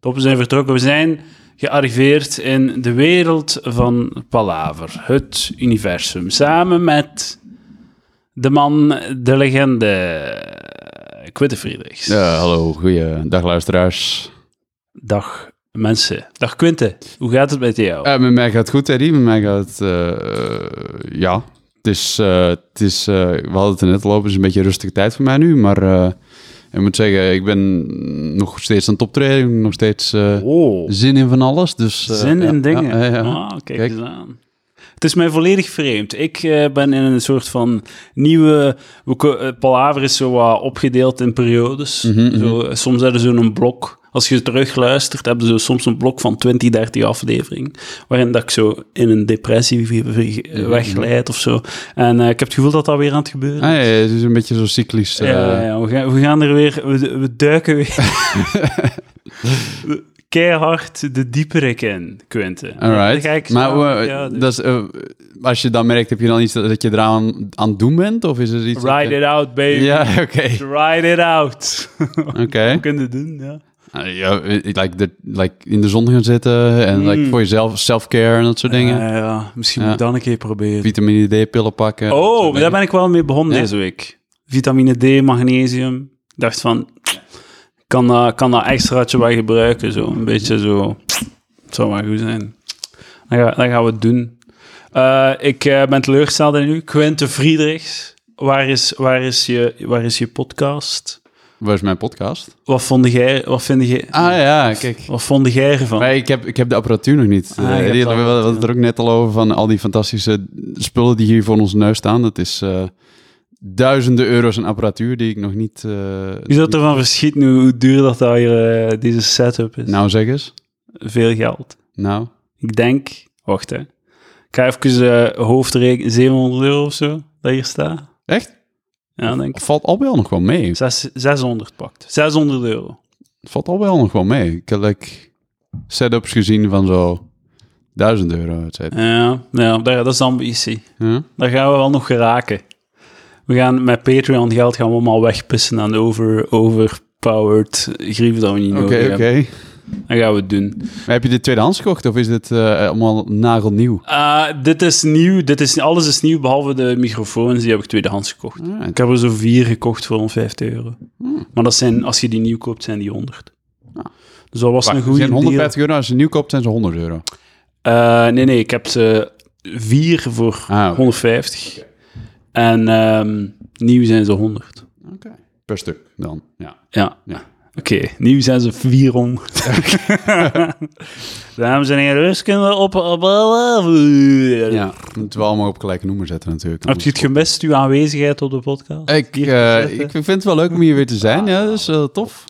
Toppen zijn vertrokken. We zijn gearriveerd in de wereld van Palaver, het universum. Samen met de man, de legende, Quinten Friedrichs. Ja, hallo, goeiedag luisteraars. Dag mensen. Dag Quinten, hoe gaat het met jou? Uh, met mij gaat het goed, Eddie. Met mij gaat het, uh, ja, het is, uh, het is we hadden het er net al over, het is een beetje een rustige tijd voor mij nu, maar ik moet zeggen, ik ben nog steeds aan het optreden, nog steeds oh. zin in van alles. Dus, zin in ja, dingen? Ja, ja, Ah, kijk, kijk, eens aan. Het is mij volledig vreemd. Ik ben in een soort van nieuwe... Palaver is zo wat opgedeeld in periodes. Mm -hmm. zo, soms hebben ze zo'n blok als je terug luistert, hebben ze soms een blok van 20, 30 afleveringen, waarin dat ik zo in een depressie wegglijd of zo. En uh, ik heb het gevoel dat dat weer aan het gebeuren is. Ah, ja, het is een beetje zo cyclisch. Uh... Ja, ja we, gaan, we gaan er weer, we, we duiken weer keihard de dieperik in, Quinten. Alright. Maar ja, dus. dat is, uh, als je dan merkt, heb je dan iets dat je eraan aan het doen bent? Of is er iets... Ride it out, baby. Ja, oké. Okay. Ride it out. Oké. Okay. kunnen doen, ja. Uh, ja, like, de, like in de zon gaan zitten en Mm. like voor jezelf, self-care en dat soort dingen. Ja, ja. misschien moet ik dat een keer proberen. Vitamine D-pillen pakken. dat soort Oh, daar ben ik wel mee begonnen deze week. Vitamine D, magnesium. Ik dacht van, kan dat, kan dat extraatje wel gebruiken? Zo, een beetje zo. Het zou wel goed zijn. Dan, ga, dan gaan we het doen. Eh, ik eh, ben teleurgesteld in u. Quinte Friedrichs. Waar is, waar, is je, waar is je podcast? Waar is mijn podcast? Wat vond jij, wat vind jij, Ah ja, kijk. wat vond jij ervan? Maar ik heb, ik heb de apparatuur nog niet. Ah, die- de we hadden het er ook net al over van al die fantastische spullen die hier voor ons neus staan. Dat is eh, duizenden euro's aan apparatuur die ik nog niet... eh, Je zult ervan verschieten hoe hoe duur dat daar hier, deze setup is. Nou, zeg eens. Veel geld. Nou, Ik denk, wacht hè. Ik ga even uh, hoofdrekenen, 700 euro of zo, dat hier staat. echt? Ja, denk ik. Het valt al wel nog wel mee. Zes- 600 pakt. 600 euro. Valt al wel nog wel mee. Ik heb like, setups gezien van zo 1000 euro. Ja, ja dat is ambitie. Ja? Daar gaan we wel nog geraken. We gaan met Patreon geld gaan we allemaal wegpissen aan over, overpowered grief dat we niet Oké, nodig oké. Dat gaan we doen. Maar heb je dit tweedehands gekocht of is dit eh, allemaal nagelnieuw? Ah, dit is nieuw. Dit is, alles is nieuw, behalve de microfoons. Die heb ik tweedehands gekocht. Alright. Ik heb er zo vier gekocht voor 150 euro. Hmm. Maar dat zijn, als je die nieuw koopt, zijn die 100. Ah. Dus dat was Wacht, een goede zijn deal. 150 euro. Als je nieuw koopt, zijn ze 100 euro. Eh, nee, nee, ik heb ze vier voor Ah, oké. 150. En ehm, nieuw zijn ze 100. Oké. Per stuk dan, ja. Ja. Ja. Oké, nieuw zijn ze 400. Dames en heren, dus kunnen we op... op Ja, moeten we allemaal op gelijke noemer zetten natuurlijk. Heb je het gemist, uw aanwezigheid op de podcast? Ik, eh, ik vind het wel leuk om hier weer te zijn. Ja, dat is eh, tof.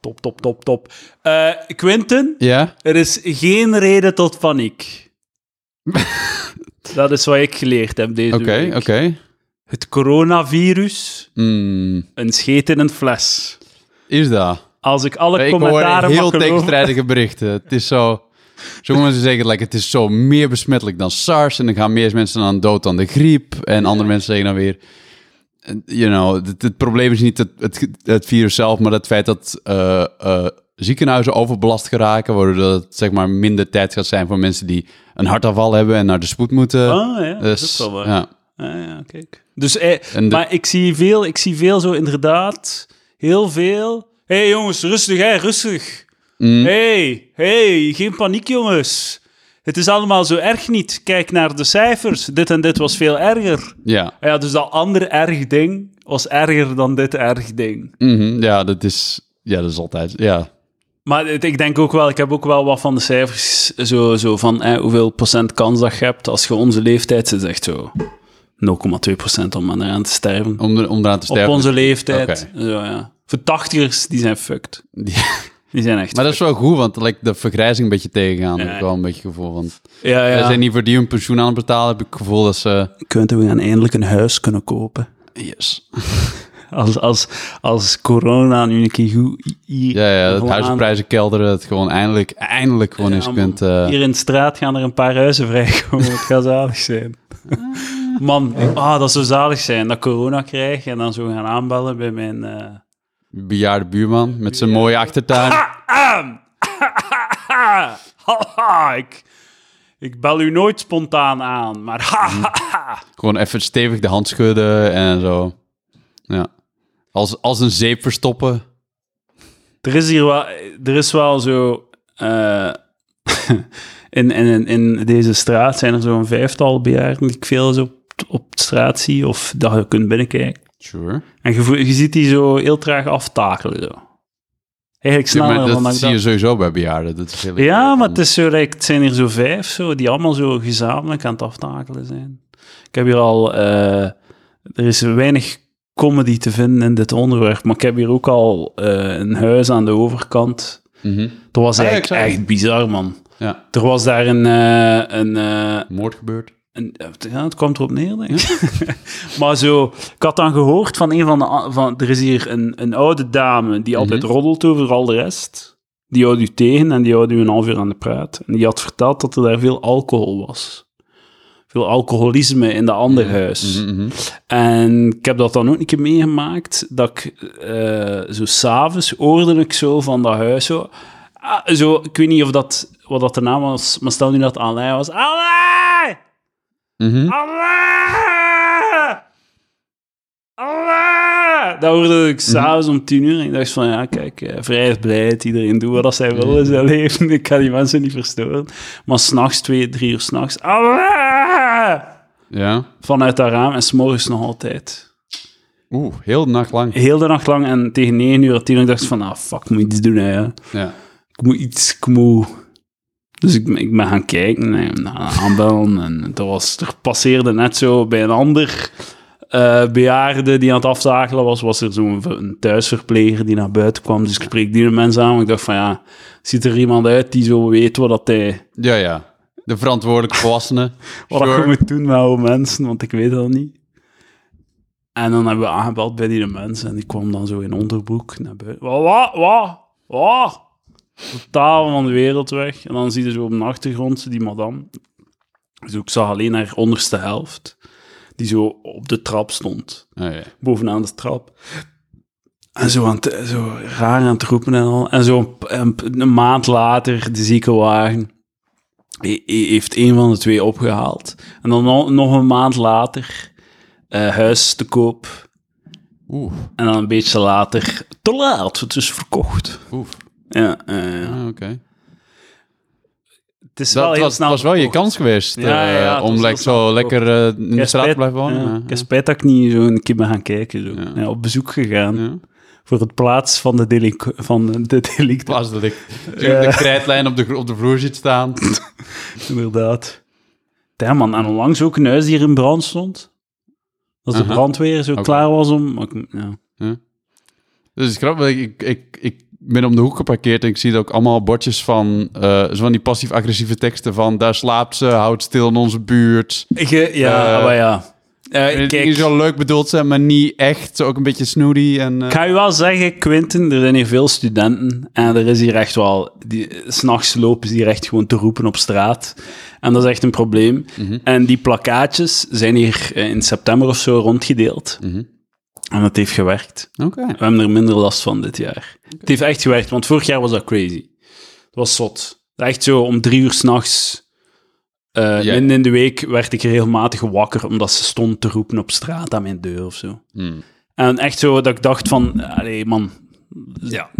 Top, top, top, top. Eh, Quinten, Ja? er is geen reden tot paniek. Dat is wat ik geleerd heb deze Oké, week. oké. Het coronavirus, Hmm, een scheet in een fles. Is dat? Als ik alle Ik hoor commentaren heel tegenstrijdige berichten. Het is zo... Sommige mensen zeggen, like, het is zo meer besmettelijk dan SARS... en dan gaan meer mensen aan dood dan de griep. En andere mensen zeggen dan weer... You know, het, het probleem is niet het, het, het virus zelf... maar het feit dat eh, ziekenhuizen overbelast geraken... waardoor het zeg maar, minder tijd gaat zijn voor mensen die een hartaanval hebben... en naar de spoed moeten. Ah, ja, dat dus, is wel waar. ja. Ah, ja, kijk. Dus, eh, de- maar ik zie, veel, ik zie veel zo inderdaad, heel veel... Hé hey, jongens, rustig hè, rustig. Mm. hey, hey, geen paniek jongens. Het is allemaal zo erg niet. Kijk naar de cijfers. Dit en dit was veel erger. Ja. Ja, dus dat andere erg ding was erger dan dit erg ding. Mhm, ja, dat is... Ja, dat is altijd... Ja, Maar het- ik denk ook wel, ik heb ook wel wat van de cijfers, zo, zo van eh, hoeveel procent kans dat je hebt als je onze leeftijd zit, echt zo 0,2 procent om aan eraan te sterven. om, om eraan te sterven. Op onze leeftijd. Zo, ja. Voor tachtigers, die zijn fucked. Ja. Die zijn echt Maar dat is wel goed, want like, de vergrijzing een beetje tegengaan. Ja. heb ik wel een beetje het gevoel van. Ja, ja. zijn niet voor die hun pensioen aan het betalen, heb ik het gevoel dat ze... Kunt we gaan eindelijk een huis kunnen kopen. Yes. Als, als, als corona nu een keer goed hier... Ja, ja, dat gewoon huizenprijzen kelderen, het gewoon eindelijk, eindelijk gewoon eens kunt... eh, Hier in de straat gaan er een paar huizen vrijkomen. Het gaat zalig zijn. Man, ah, dat zou zalig zijn. Dat corona krijg en dan zo gaan aanbellen bij mijn... eh, bejaarde buurman met zijn mooie achtertuin. Ah, Haha, ik, ik bel u nooit spontaan aan, maar ha. Gewoon even stevig de hand schudden en zo. Ja. Als, als een zeep verstoppen. Er is hier wel, er is wel zo. eh, in, in, in deze straat zijn er zo'n vijftal bejaarden die ik veel zo op, op straat zie of dat je kunt binnenkijken. Sure. En je, je ziet die zo heel traag aftakelen. Zo. Eigenlijk Ja, sneller dan dat ik zie je sowieso bij bejaarden. Dat is Ja, maar het, is zo, like, het zijn hier zo vijf zo, die allemaal zo gezamenlijk aan het aftakelen zijn. Ik heb hier al... eh, er is weinig comedy te vinden in dit onderwerp, maar ik heb hier ook al eh, een huis aan de overkant. Mhm. Dat was Ah, ja, eigenlijk echt bizar, man. Ja, Er was daar een... eh, een, moord gebeurd. Ja, het kwam erop neer, denk ik. maar zo... Ik had dan gehoord van een van de... Van, er is hier een, een oude dame die altijd roddelt over al de rest. Die houdt u tegen en die houdt u een half uur aan de praat. En die had verteld dat er daar veel alcohol was. Veel alcoholisme in de ander huis. Mhm, mhm. En ik heb dat dan ook een keer meegemaakt, dat ik eh, zo s'avonds hoorde ik zo van dat huis zo, ah, zo, ik weet niet of dat, wat dat de naam was, maar stel nu dat Alain was. Alain! Mhm. Alain! Alain! Dat hoorde ik s'avonds om tien uur en ik dacht van, ja, kijk, eh, vrijheid, iedereen doet wat hij wil in zijn leven, ik kan die mensen niet verstoren. Maar s'nachts, twee, drie uur s'nachts, Alain! Ja. Vanuit dat raam en s'morgens nog altijd. Oeh, heel de nacht lang. heel de nacht lang en tegen 9 uur, 10 uur dacht ik van, ah, fuck, ik moet iets doen, hè. Ja. Ik moet iets, ik moet... Dus ik, ik ben gaan kijken en aanbellen en er, was, er passeerde net zo bij een ander eh bejaarde die aan het afzakelen was, was er zo'n een thuisverpleger die naar buiten kwam. Dus ik spreek die mensen aan, ik dacht van, ja, ziet er iemand uit die zo weet wat dat hij... Ja, ja. De verantwoordelijke volwassenen. Wat Sure. je moet doen met oude mensen, want ik weet dat niet. En dan hebben we aangebeld bij die mensen en die kwam dan zo in onderbroek naar buiten. Wat, wat, wat, wat? Totaal van de wereld weg. En dan zie je zo op de achtergrond die madame. Dus ik zag alleen haar onderste helft, die zo op de trap stond, Oh, ja. bovenaan de trap. En zo, aan het, zo raar aan het roepen en al. En zo een, een maand later, de ziekenwagen he- he- heeft een van de twee opgehaald. En dan no- nog een maand later, eh, huis te koop. En dan een beetje later, te laat, het is verkocht. oeh. Ja, eh, ja. Ah, oké. het is Dat wel heel was, snel was wel je kans geweest Ja, eh, ja, ja, om like, snel zo verkocht. lekker eh, in Ik de straat te blijven wonen. ja, Ja, Ik heb spijt dat ik niet zo een keer ben gaan kijken. Zo. Ja. Ja. op bezoek gegaan. Ja. Voor het plaats van de, delinqu van de delict. Plaats dat ik de krijtlijn op de, op de vloer ziet staan. Inderdaad. Ja, man. En onlangs ook een huis die hier in brand stond. Dat de brandweer zo klaar was om... ik- Ja. Dus het is grappig, ik, ik, ik ben om de hoek geparkeerd en ik zie ook allemaal bordjes van, eh, zo van die passief-agressieve teksten van daar slaapt ze, houd stil in onze buurt. Ik, ja, Eh, maar ja. Eh, En kijk, zo leuk bedoeld zijn, maar niet echt. Zo ook een beetje snoody en... eh, ik ga je wel zeggen, Quinten, er zijn hier veel studenten en er is hier echt wel... die- S'nachts lopen ze hier echt gewoon te roepen op straat. En dat is echt een probleem. Mhm. En die plakkaatjes zijn hier eh, in september of zo rondgedeeld. Mhm. En dat heeft gewerkt. We hebben er minder last van dit jaar. Het heeft echt gewerkt, want vorig jaar was dat crazy. Het was zot. Echt zo om drie uur s'nachts, eh Ja. midden in de week, werd ik regelmatig wakker omdat ze stond te roepen op straat aan mijn deur of zo. Hmm. En echt zo dat ik dacht van, allee man, Ja.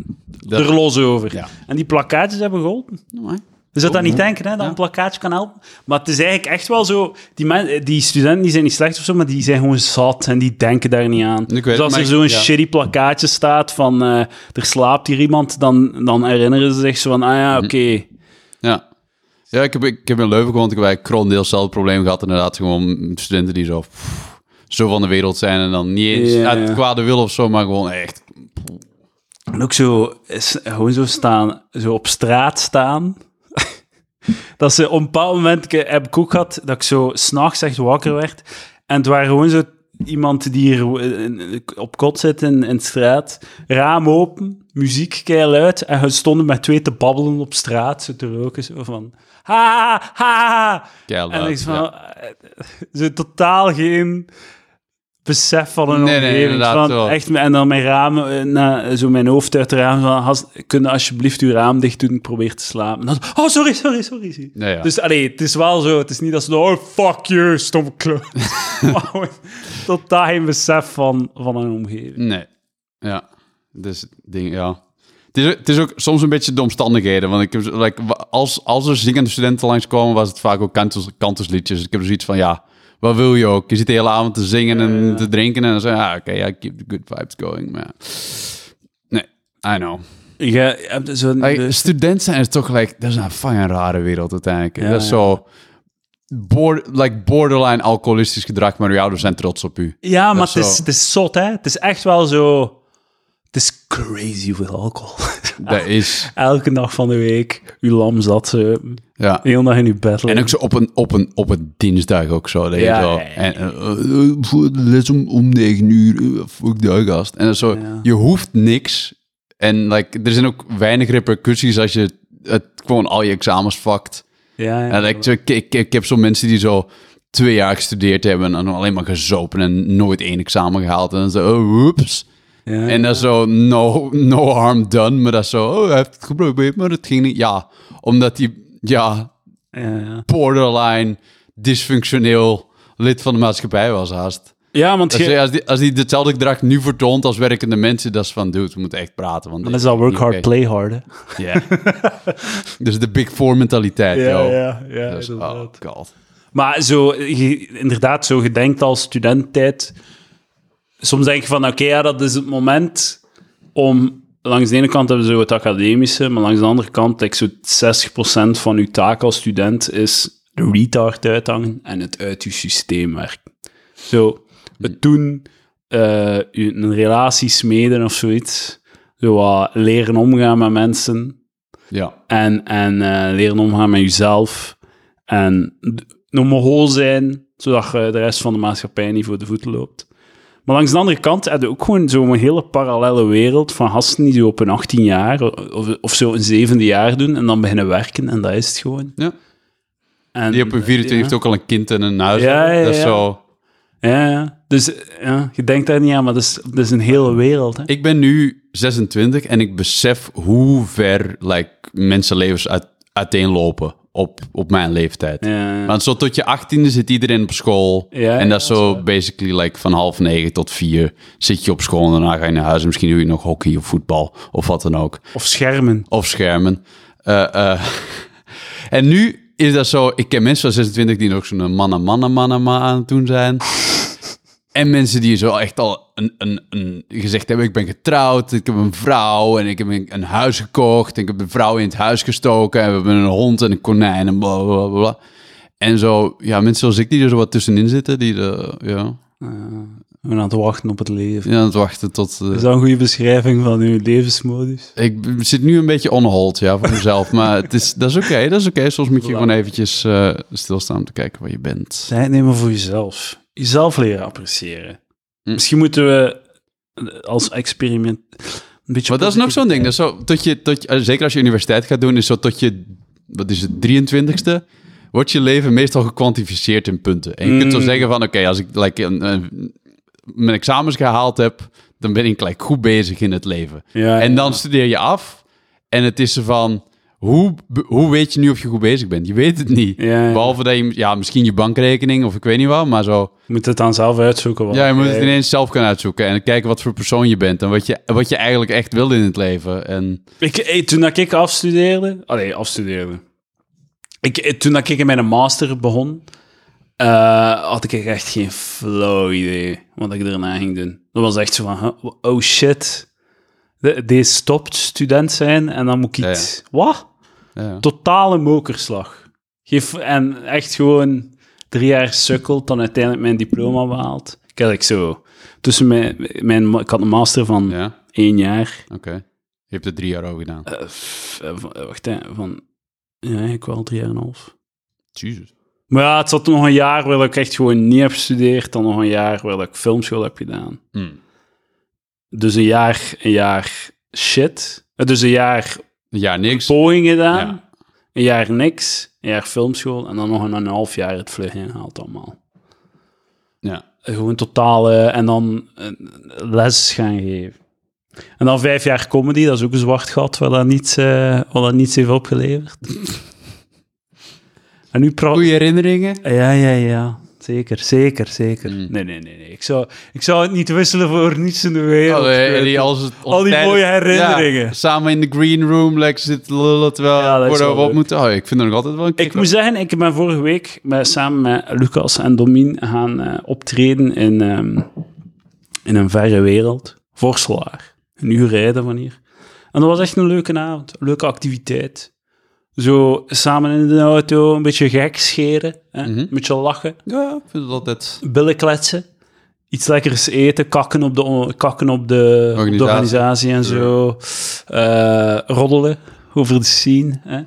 er los over. Ja. En die plakkaatjes hebben geholpen. Mooi. Je zou dat niet denken, hè, dat een plakkaatje kan helpen. Maar het is eigenlijk echt wel zo... Die, men, die studenten die zijn niet slecht of zo, maar die zijn gewoon zat en die denken daar niet aan. weet dus als er zo'n ja. shitty plakkaatje staat van... eh, er slaapt hier iemand, dan, dan herinneren ze zich zo van... Ah ja, Mhm. oké. Ja. Ja, ik heb, ik heb in Leuven gewoond. Ik heb bij Krondeels hetzelfde probleem gehad. Inderdaad, gewoon studenten die zo, pff, zo van de wereld zijn. En dan niet eens Ja, uit ja. kwade wil of zo, maar gewoon echt. En ook zo... gewoon zo staan, zo op straat staan... dat ze op een bepaald moment heb ik ook gehad dat ik zo s'nachts echt wakker werd. En het waren gewoon zo iemand die hier eh, op kot zit in, in de straat, raam open, muziek keihard en ze stonden met twee te babbelen op straat, zo te roken, zo van ha, ha, ha. Keil, En ik van, eh, zo totaal geen besef van een Nee, omgeving. van echt, en dan mijn raam, eh, na, zo mijn hoofd uit het raam, van, has, alsjeblieft uw raam dicht doen, probeer te slapen. Dan, oh, sorry, sorry, sorry. Ja. Dus allee, het is wel zo, het is niet dat ze, oh, fuck you, kloot. Maar gewoon totaal geen besef van, van een omgeving. Nee. Ja. Dus ding, ja. Het is, het is ook soms een beetje de omstandigheden. Want ik heb, like, als, als er zingende studenten langskomen, was het vaak ook kantus, kantusliedjes. Ik heb zoiets van, ja, wat wil je ook? Je zit de hele avond te zingen en te drinken. En dan zeg je, ja, oké, ja, keep the good vibes going. Maar ja. nee, I know. Je zo'n... Like, student zijn is toch, like, dat is een fucking rare wereld uiteindelijk. Ja, dat is ja. zo... Like borderline alcoholistisch gedrag, maar uw ouders zijn trots op u. ja, maar het is zo. het is zot, hè. Het is echt wel zo... Het is crazy hoeveel alcohol. Dat is, Elke dag van de week, uw lam zat ze ja. de hele dag in uw bed En ook zo op een, op een, op een dinsdag ook zo. Dat je Ja, zo ja. En, eh, eh, voor de les om, om negen uur, eh, fuck die gast. En zo, Ja. je hoeft niks. En like, er zijn ook weinig repercussies als je het gewoon al je examens fakt. Ja, ja. En like, zo, ik, ik, ik heb zo mensen die zo twee jaar gestudeerd hebben en alleen maar gezopen en nooit één examen gehaald. En dan zo, oh, whoops. Ja, En dat is zo, no, no harm done. Maar dat zo, oh, hij heeft het geprobeerd, maar het ging niet. Ja, omdat hij, ja, ja, borderline dysfunctioneel lid van de maatschappij was haast. Ja, want Als als die, als die hetzelfde gedrag nu vertoont als werkende mensen, dat is van, dude, we moeten echt praten. Want dan is dat work hard, play hard. Ja. dus de big four mentaliteit, Ja, ja, ja, Dus, oh god. Maar zo, je- inderdaad, zo gedenkt als studententijd. Soms denk je van, oké, ja, dat is het moment om... Langs de ene kant hebben zo het academische, maar langs de andere kant, zo 60% van je taak als student is de retard uithangen en het uit je systeem werken. Zo, het doen, eh, een relatie smeden of zoiets. Zo leren omgaan met mensen. Ja. En, en eh, leren omgaan met jezelf. En Mongool zijn, zodat je de rest van de maatschappij niet voor de voeten loopt. Maar langs de andere kant heb je ook gewoon zo'n hele parallele wereld van gasten die zo op een 18 jaar of, of zo een zevende jaar doen en dan beginnen werken en dat is het gewoon. Ja. En, Die op een 24 heeft ook al een kind en een huis. Ja, ja, dat is ja. zo... Ja, ja. Dus ja, je denkt daar niet aan, maar dat is, dat is een hele wereld. Hè? Ik ben nu 26 en ik besef hoe ver like, mensenlevens uit, uiteenlopen op, op mijn leeftijd. Ja. Want zo tot je achttiende zit iedereen op school. Ja, en dat is ja, zo basically like van half negen tot vier zit je op school en daarna ga je naar huis. En misschien doe je nog hockey of voetbal of wat dan ook. Of schermen. Of schermen. Eh, eh, en nu is dat zo... Ik ken mensen van 26 die nog zo'n manna, manna, manna, ma aan het doen zijn. En mensen die zo echt al een, een, een, gezegd hebben... Ik ben getrouwd, ik heb een vrouw en ik heb een, een huis gekocht. En ik heb een vrouw in het huis gestoken. En we hebben een hond en een konijn en bla, bla, bla. En zo, ja, mensen zoals ik die er zo wat tussenin zitten. Die, de, ja, We zijn aan het wachten op het leven. die aan het wachten tot... eh, Is dat een goede beschrijving van uw levensmodus? Ik zit nu een beetje on hold, ja, voor mezelf. maar het is, dat is oké, dat is oké. Soms moet je gewoon eventjes eh, stilstaan om te kijken waar je bent. Tijd nemen voor jezelf. Jezelf leren appreciëren. Hm. Misschien moeten we eh, als experiment een beetje... Maar dat is nog zo'n ding. Dat zo, tot je, tot je, eh, zeker als je universiteit gaat doen, is zo tot je, wat is het, 23ste, wordt je leven meestal gekwantificeerd in punten. En je kunt zo Mm. zeggen van, oké, als ik like, een, een- mijn examens gehaald heb, dan ben ik like, goed bezig in het leven. Ja, En ja. dan studeer je af en het is van... Hoe, hoe weet je nu of je goed bezig bent? Je weet het niet. Ja, ja. Behalve dat je, ja, misschien je bankrekening of ik weet niet wat, maar zo. Je moet het dan zelf uitzoeken. wat Ja, je moet het ineens zelf gaan uitzoeken en kijken wat voor persoon je bent en wat je, wat je eigenlijk echt wil in het leven. En Ik, eh, toen dat ik afstudeerde... Allee, afstudeerde. Ik, eh, toen dat ik in mijn master begon, eh, had ik echt geen flauw idee wat ik daarna ging doen. Dat was echt zo van, oh shit, de- deze stopt student zijn en dan moet ik Ja, iets... Wat? Ja. totale mokerslag. Geef, en echt gewoon drie jaar sukkeld, dan uiteindelijk mijn diploma behaald. Ik had ik zo... Tussen mijn, mijn... Ik had een master van ja, één jaar. oké. Je hebt er drie jaar over gedaan. Eh, f- eh, van- wacht, hè, van... Ja, ik wel drie jaar en een half. Jesus. Maar ja, het zat nog een jaar waar ik echt gewoon niet heb gestudeerd. Dan nog een jaar waar ik filmschool heb gedaan. Hmm. Dus een jaar, een jaar shit. Eh, Dus een jaar Ja, niks. poging gedaan. Ja. Een jaar niks. Een jaar filmschool. En dan nog een, een half jaar het vlug ingehaald allemaal. Ja. gewoon totale... En dan eh, les gaan geven. En dan vijf jaar comedy, dat is ook een zwart gat, waar dat niets, eh wat dat niets heeft opgeleverd. en nu praat... Goeie herinneringen? Ja, ja, ja. Zeker, zeker, zeker. Mm. Nee, nee, nee, nee. Ik zou, ik zou het niet wisselen voor niets in de wereld. Allee, Ik die, als het, Al die mooie herinneringen. Ja, samen in de green room lekker zitten lullen terwijl Ja, dat is voordat wel we op leuk. moeten. Oh, ik vind het nog altijd wel een Ik kick. moet zeggen, ik ben vorige week met, samen met Lucas en Domien gaan eh, optreden in, ehm, in een verre wereld. Vorselaar. Een uur rijden van hier. En dat was echt een leuke avond. Een leuke activiteit. Zo samen in de auto, een beetje gek scheren. Hè? Mhm. Een beetje lachen. Ja, ik vind het altijd... billen kletsen. Iets lekkers eten, kakken op de, kakken op de, op de Organisatie. en zo. Eh, roddelen over de scene. Hè.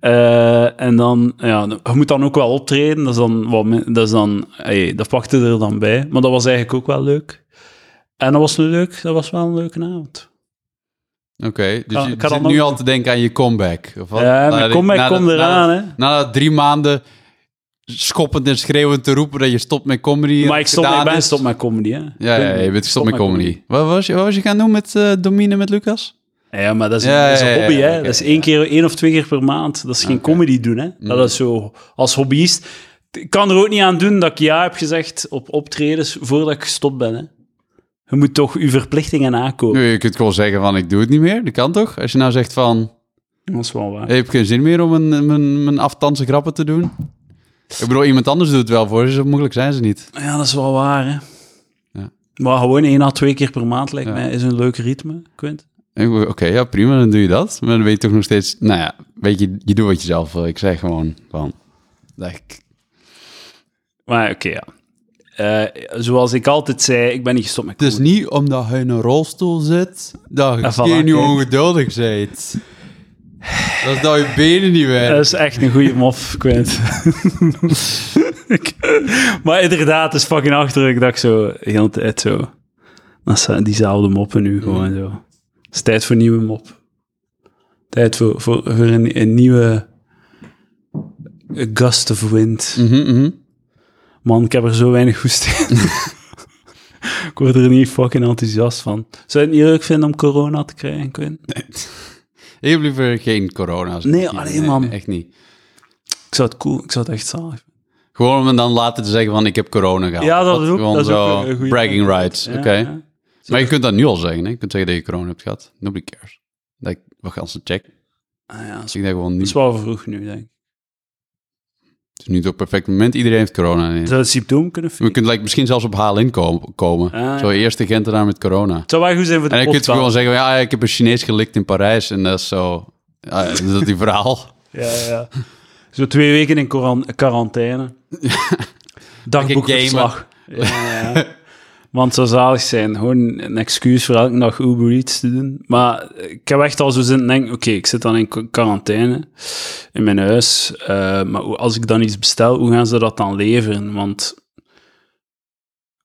Eh, en dan, ja, je moet dan ook wel optreden. Dat is dan, wat, dat is dan, hey, dat pakte er dan bij. Maar dat was eigenlijk ook wel leuk. En dat was leuk, dat was wel een leuke avond. Oké, dus je zit nu al te denken aan je comeback. Of wat? Ja, mijn comeback komt eraan, hè. Na drie maanden schoppend en schreeuwend te roepen dat je stopt met comedy. Maar ik, stop, ik ben gestopt met comedy, hè. Ja, ja, je bent gestopt met comedy. Wat was je, wat was je gaan doen met eh Domine met Lucas? Ja, maar dat is, Ja, dat is een hobby, ja, hè. dat is één keer, één of twee keer per maand. Dat is geen. Mm. comedy doen, hè. Dat is zo, als hobbyist... Ik kan er ook niet aan doen dat ik ja heb gezegd op optredens voordat ik gestopt ben, hè. Je moet toch je verplichtingen nakomen. Nu, je kunt gewoon zeggen van ik doe het niet meer. Dat kan toch? Als je nou zegt van Dat is wel waar. ik heb geen zin meer om mijn, mijn, mijn aftansen grappen te doen. Ik bedoel, iemand anders doet het wel voor je. Zo moeilijk zijn ze niet. Ja, dat is wel waar, hè. Ja. Maar gewoon één à twee keer per maand lijkt Ja. mij is een leuk ritme, Quint. Oké, ja, prima, dan doe je dat. Maar dan weet je toch nog steeds... Nou ja, weet je, je doet wat je zelf wil. Ik zeg gewoon van... dat ik- Maar oké, ja. Eh, zoals ik altijd zei, ik ben niet gestopt met Het is niet omdat je in een rolstoel zit... dat je Ah, voilà, geen nu ongeduldig bent. Dat is dat je benen niet werken. Dat is echt een goede mof, Quint. Maar inderdaad, het is fucking achterlijk dat ik zo de hele tijd zo... Dat zijn diezelfde moppen nu gewoon zo. Het is tijd voor een nieuwe mop. Tijd voor, voor, voor een, een nieuwe a gust of wind. Mhm. Man, ik heb er zo weinig goest in. ik word er niet fucking enthousiast van. Zou je het niet leuk vinden om corona te krijgen, Quint? Ik heb liever geen corona. zo. Nee, alleen, man. Echt niet. Ik zou het cool, ik zou het echt zalig Gewoon om hem dan later te zeggen van ik heb corona gehad. Ja, dat is ook, Gewoon dat is zo ook een goede bragging rights. Ja, Oké. ja. Maar je kunt dat nu al zeggen. Hè? Je kunt zeggen dat je corona hebt gehad. Nobody cares. Like, wat gaan ze checken? Ah, ja, dat Dus ik denk gewoon dat niet. is wel vroeg nu, denk ik. Is nu het perfecte moment. Iedereen heeft corona. Nee. Zou het symptoom kunnen We kunnen like, misschien zelfs op HLN komen. komen. Ah, Zo eerste Gentenaar met corona. Het zou wel goed zijn voor de En dan kun je gewoon zeggen, ja, ik heb een Chinees gelikt in Parijs. En dat is zo... Ja, dat is die verhaal. Ja, ja. Zo twee weken in quaran- quarantaine. Dagboekverslag. Ja, ja. Want het zou zalig zijn. Gewoon een excuus voor elke dag Uber Eats te doen. Maar ik heb echt al zo zin te denken, oké, ik zit dan in qu- quarantaine in mijn huis. eh, maar als ik dan iets bestel, hoe gaan ze dat dan leveren? Want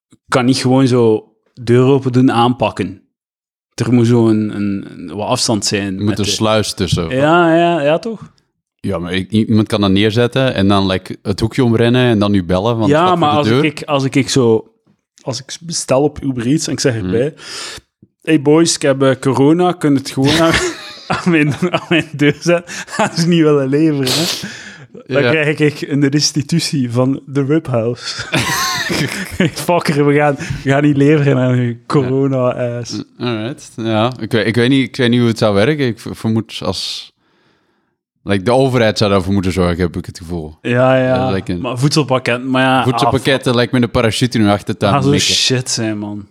ik kan niet gewoon zo deur open doen, aanpakken. Er moet zo een, een, een- wat afstand zijn. Er met moet een de- sluis tussen. Ja, ja, ja, toch? Ja, maar ik- iemand kan dat neerzetten en dan like, het hoekje omrennen en dan nu bellen. Want ja, maar als deur. ik, als ik zo... Als ik bestel op Uber Eats en ik zeg Hmm. erbij... Hey boys, ik heb eh, corona, kun het gewoon aan, aan, mijn, aan mijn deur zetten? Gaan ze niet willen leveren, hè? Dan Ja. krijg ik een restitutie van de Rib House. Fucker, we gaan, we gaan niet leveren aan corona-ass. Alright, ja. Ik weet, ik, weet niet, ik weet niet hoe het zou werken. Ik vermoed als... Like, de overheid zou daarvoor moeten zorgen, heb ik het gevoel. Ja, ja. Maar voedselpakket, maar ja... Voedselpakketten lijkt me de parachute nu achter de Ah, tuin gaat zo mikken. shit zijn, man.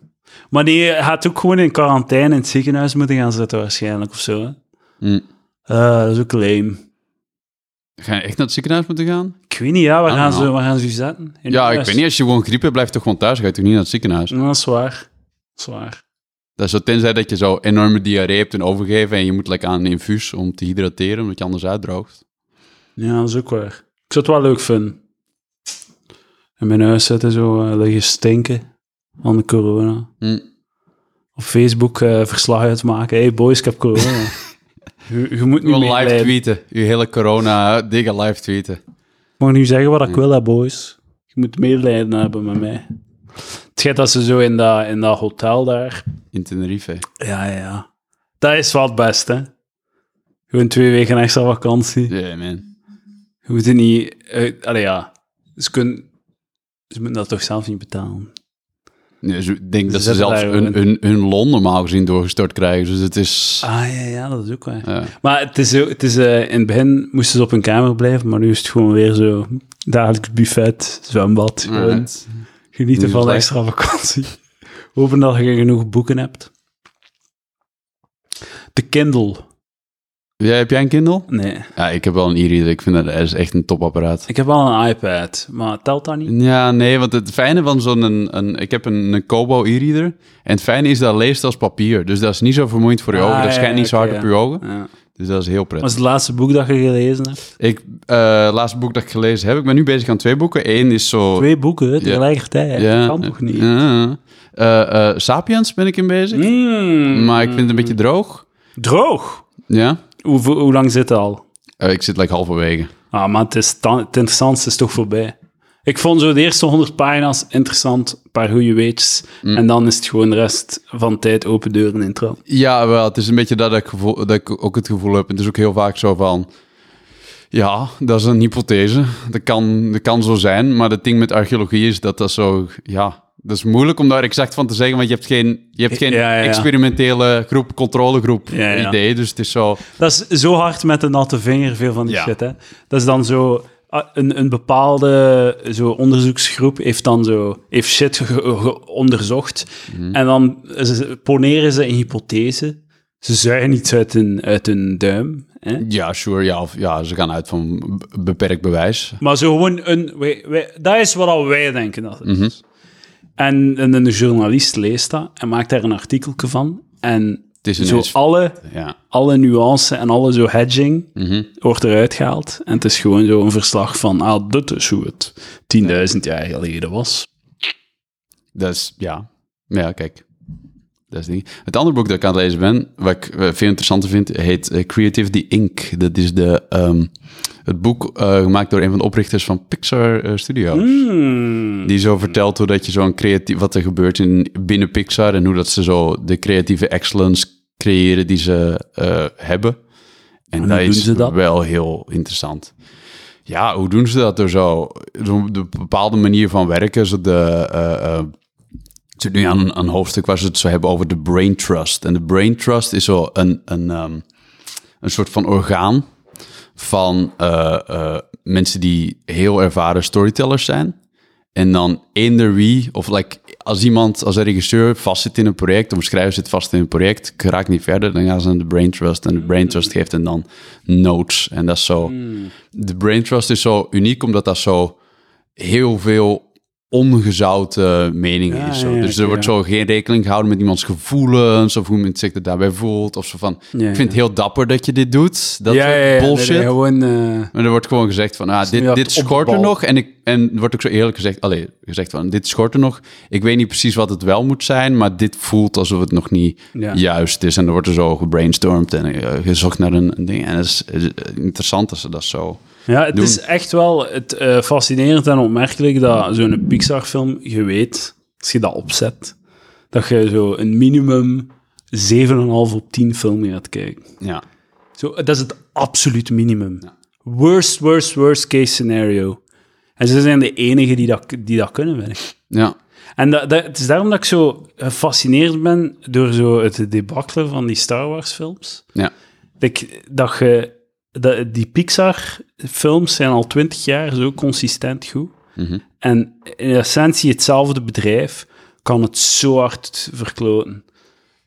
Maar die gaat ook gewoon in quarantaine in het ziekenhuis moeten gaan zitten waarschijnlijk, of zo? Hm. Eh, dat is ook lame. Ga je echt naar het ziekenhuis moeten gaan? Ik weet niet, ja, waar, Ah, gaan, nou. ze, waar gaan ze u zetten? In ja, ik weet niet. Als je gewoon griep hebt, blijf toch gewoon thuis. Ga je toch niet naar het ziekenhuis? Nou, dat is waar. Dat is waar. Dat is zo, tenzij dat je zo enorme diarree hebt en overgeven en je moet like, aan een infuus om te hydrateren, omdat je anders uitdroogt. Ja, dat is ook waar. Ik zou het wel leuk vinden. In mijn huis zitten, zo eh, liggen stinken van de corona. Hm. Op Facebook eh, verslag uitmaken. Hey boys, ik heb corona. je, moet niet meer live tweeten. Je hele corona-dingen live tweeten. Ik mag nu zeggen wat ik wil, hè, boys. Je moet medelijden hebben met mij. Het schijnt dat ze zo in dat, in dat hotel daar... In Tenerife. Ja, ja. Dat is wel het beste, hè. Gewoon twee weken extra vakantie. Ja, man. Je moet er niet... uit allee, ja. Ze, kunnen, ze moeten dat toch zelf niet betalen. Zo- ik denk dat ze zelfs hun, hun, hun loon normaal gezien doorgestort krijgen. Dus het is... Ah, ja, ja, dat is ook waar. ja. Maar het is, het is eh, in het begin moesten ze op hun kamer blijven, maar nu is het gewoon weer zo dagelijks buffet, zwembad. Genieten Niet van extra vakantie. Hopen dat je genoeg boeken hebt. De Kindle. Ja, heb jij een Kindle? Nee. Ja, ik heb wel een e-reader. Ik vind dat, dat is echt een topapparaat. Ik heb wel een iPad, maar telt dat niet? Ja, nee, want het fijne van zo'n... Een, een, ik heb een, een Kobo e-reader. En het fijne is dat leest als papier. Dus dat is niet zo vermoeiend voor je Ah, ogen. Dat ja, schijnt niet zo hard op je ogen. Ja. Dus dat is heel Wat prettig. is het laatste boek dat je gelezen hebt? Ik, eh, het laatste boek dat ik gelezen heb, ik ben nu bezig aan twee boeken. Eén is zo... Twee boeken tegelijkertijd. Dat kan toch niet? Ja. Eh, eh, Sapiens ben ik in bezig. Mm. Maar ik vind het een beetje droog. Droog. Ja. Hoe, hoe lang zit het al? Ik zit like halverwege. Ah, maar het, is het interessantste is toch voorbij. Ik vond zo de eerste 100 pagina's interessant, een paar goede weetjes. Mm. En dan is het gewoon de rest van tijd open deuren intro. Ja, wel. Het is een beetje dat ik, gevoel, dat ik ook het gevoel heb. Het is ook heel vaak zo van... Ja, dat is een hypothese. Dat kan, dat kan zo zijn. Maar het ding met archeologie is dat dat zo... Ja, dat is moeilijk om daar exact van te zeggen. Want je hebt geen, je hebt geen Ja, ja, ja. experimentele groep, controlegroep idee. Dus het is zo... Dat is zo hard met de natte vinger, veel van die shit. Hè. Dat is dan zo... ah, Een, een bepaalde zo onderzoeksgroep heeft dan zo heeft shit ge- ge- onderzocht. Mhm. En dan ze- poneren ze een hypothese. Ze zuigen iets uit hun, uit hun duim. Hè. Ja, sure. Ja, of, ja, ze gaan uit van beperkt bewijs. Maar zo gewoon een... Wij, wij, dat is wat al wij denken dat het is. Mhm. En, en een journalist leest dat en maakt daar een artikel van. En Zo alle, Ja. alle nuance en alle zo hedging Mhm. wordt eruit gehaald. En het is gewoon zo een verslag van, ah, dit is hoe het 10.000 jaar geleden was. Dat is, ja. Ja, kijk. Dat is het ding. Het andere boek dat ik aan het lezen ben, wat ik eh, veel interessanter vind, heet eh, Creativity Inc. Dat is de, ehm, het boek eh, gemaakt door een van de oprichters van Pixar Studios. Hmm. Die zo vertelt hoe dat je zo'n creatief, wat er gebeurt in, binnen Pixar en hoe dat ze zo de creatieve excellence creëren die ze eh, hebben. En, hoe dat doen is ze dat? wel heel interessant. Ja, hoe doen ze dat? Door zo de bepaalde manier van werken. Zo de, eh, eh, zit nu aan een, een hoofdstuk waar ze het zo hebben over de brain trust. En de brain trust is zo een, een, ehm, een soort van orgaan van mensen die heel ervaren storytellers zijn. En dan eender wie, of like, als iemand, als een regisseur vastzit in een project, of een schrijver zit vast in een project, raakt niet verder, dan gaan ze naar de brain trust. En de brain trust geeft hen dan notes. En dat is zo. De brain trust is zo uniek, omdat dat zo heel veel ongezouten mening Ja, is. Zo. ja, dus er wordt zo geen rekening gehouden met iemands gevoelens, of hoe men zich er daarbij voelt. Of zo van, ik vind het heel dapper dat je dit doet. Dat nee, bullshit. gewoon... eh, Maar er wordt gewoon gezegd van, ah, dit, dit schort er nog. En, ik, en er wordt ook zo eerlijk gezegd, allee, gezegd van, dit schort er nog. Ik weet niet precies wat het wel moet zijn, maar dit voelt alsof het nog niet juist is. En er wordt er zo gebrainstormd en eh, gezocht naar een, een ding. En het is, is interessant dat ze dat zo... Ja, het doen. is echt wel het, eh, fascinerend en opmerkelijk dat zo'n Pixar-film, je weet, als je dat opzet, dat je zo een minimum 7,5 op 10 film gaat kijken. Ja, Zo, dat is het absoluut minimum. Worst, worst, worst case scenario. En ze zijn de enigen die dat, die dat kunnen, vind ik. ja. En dat, dat, het is daarom dat ik zo gefascineerd ben door zo het debakkelen van die Star Wars-films. ja. Ik, dat je, dat, die Pixar-films zijn al twintig jaar zo consistent goed. Mhm. En in essentie hetzelfde bedrijf kan het zo hard verkloten.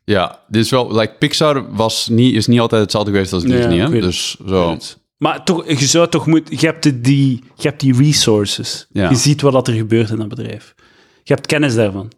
Ja, dit is wel, like, Pixar was niet, is niet altijd hetzelfde geweest als Disney, hè? Dus zo, Maar toch, je zou toch moeten... Je hebt die, je hebt die resources. Ja. Je ziet wat er gebeurt in dat bedrijf. Je hebt kennis daarvan.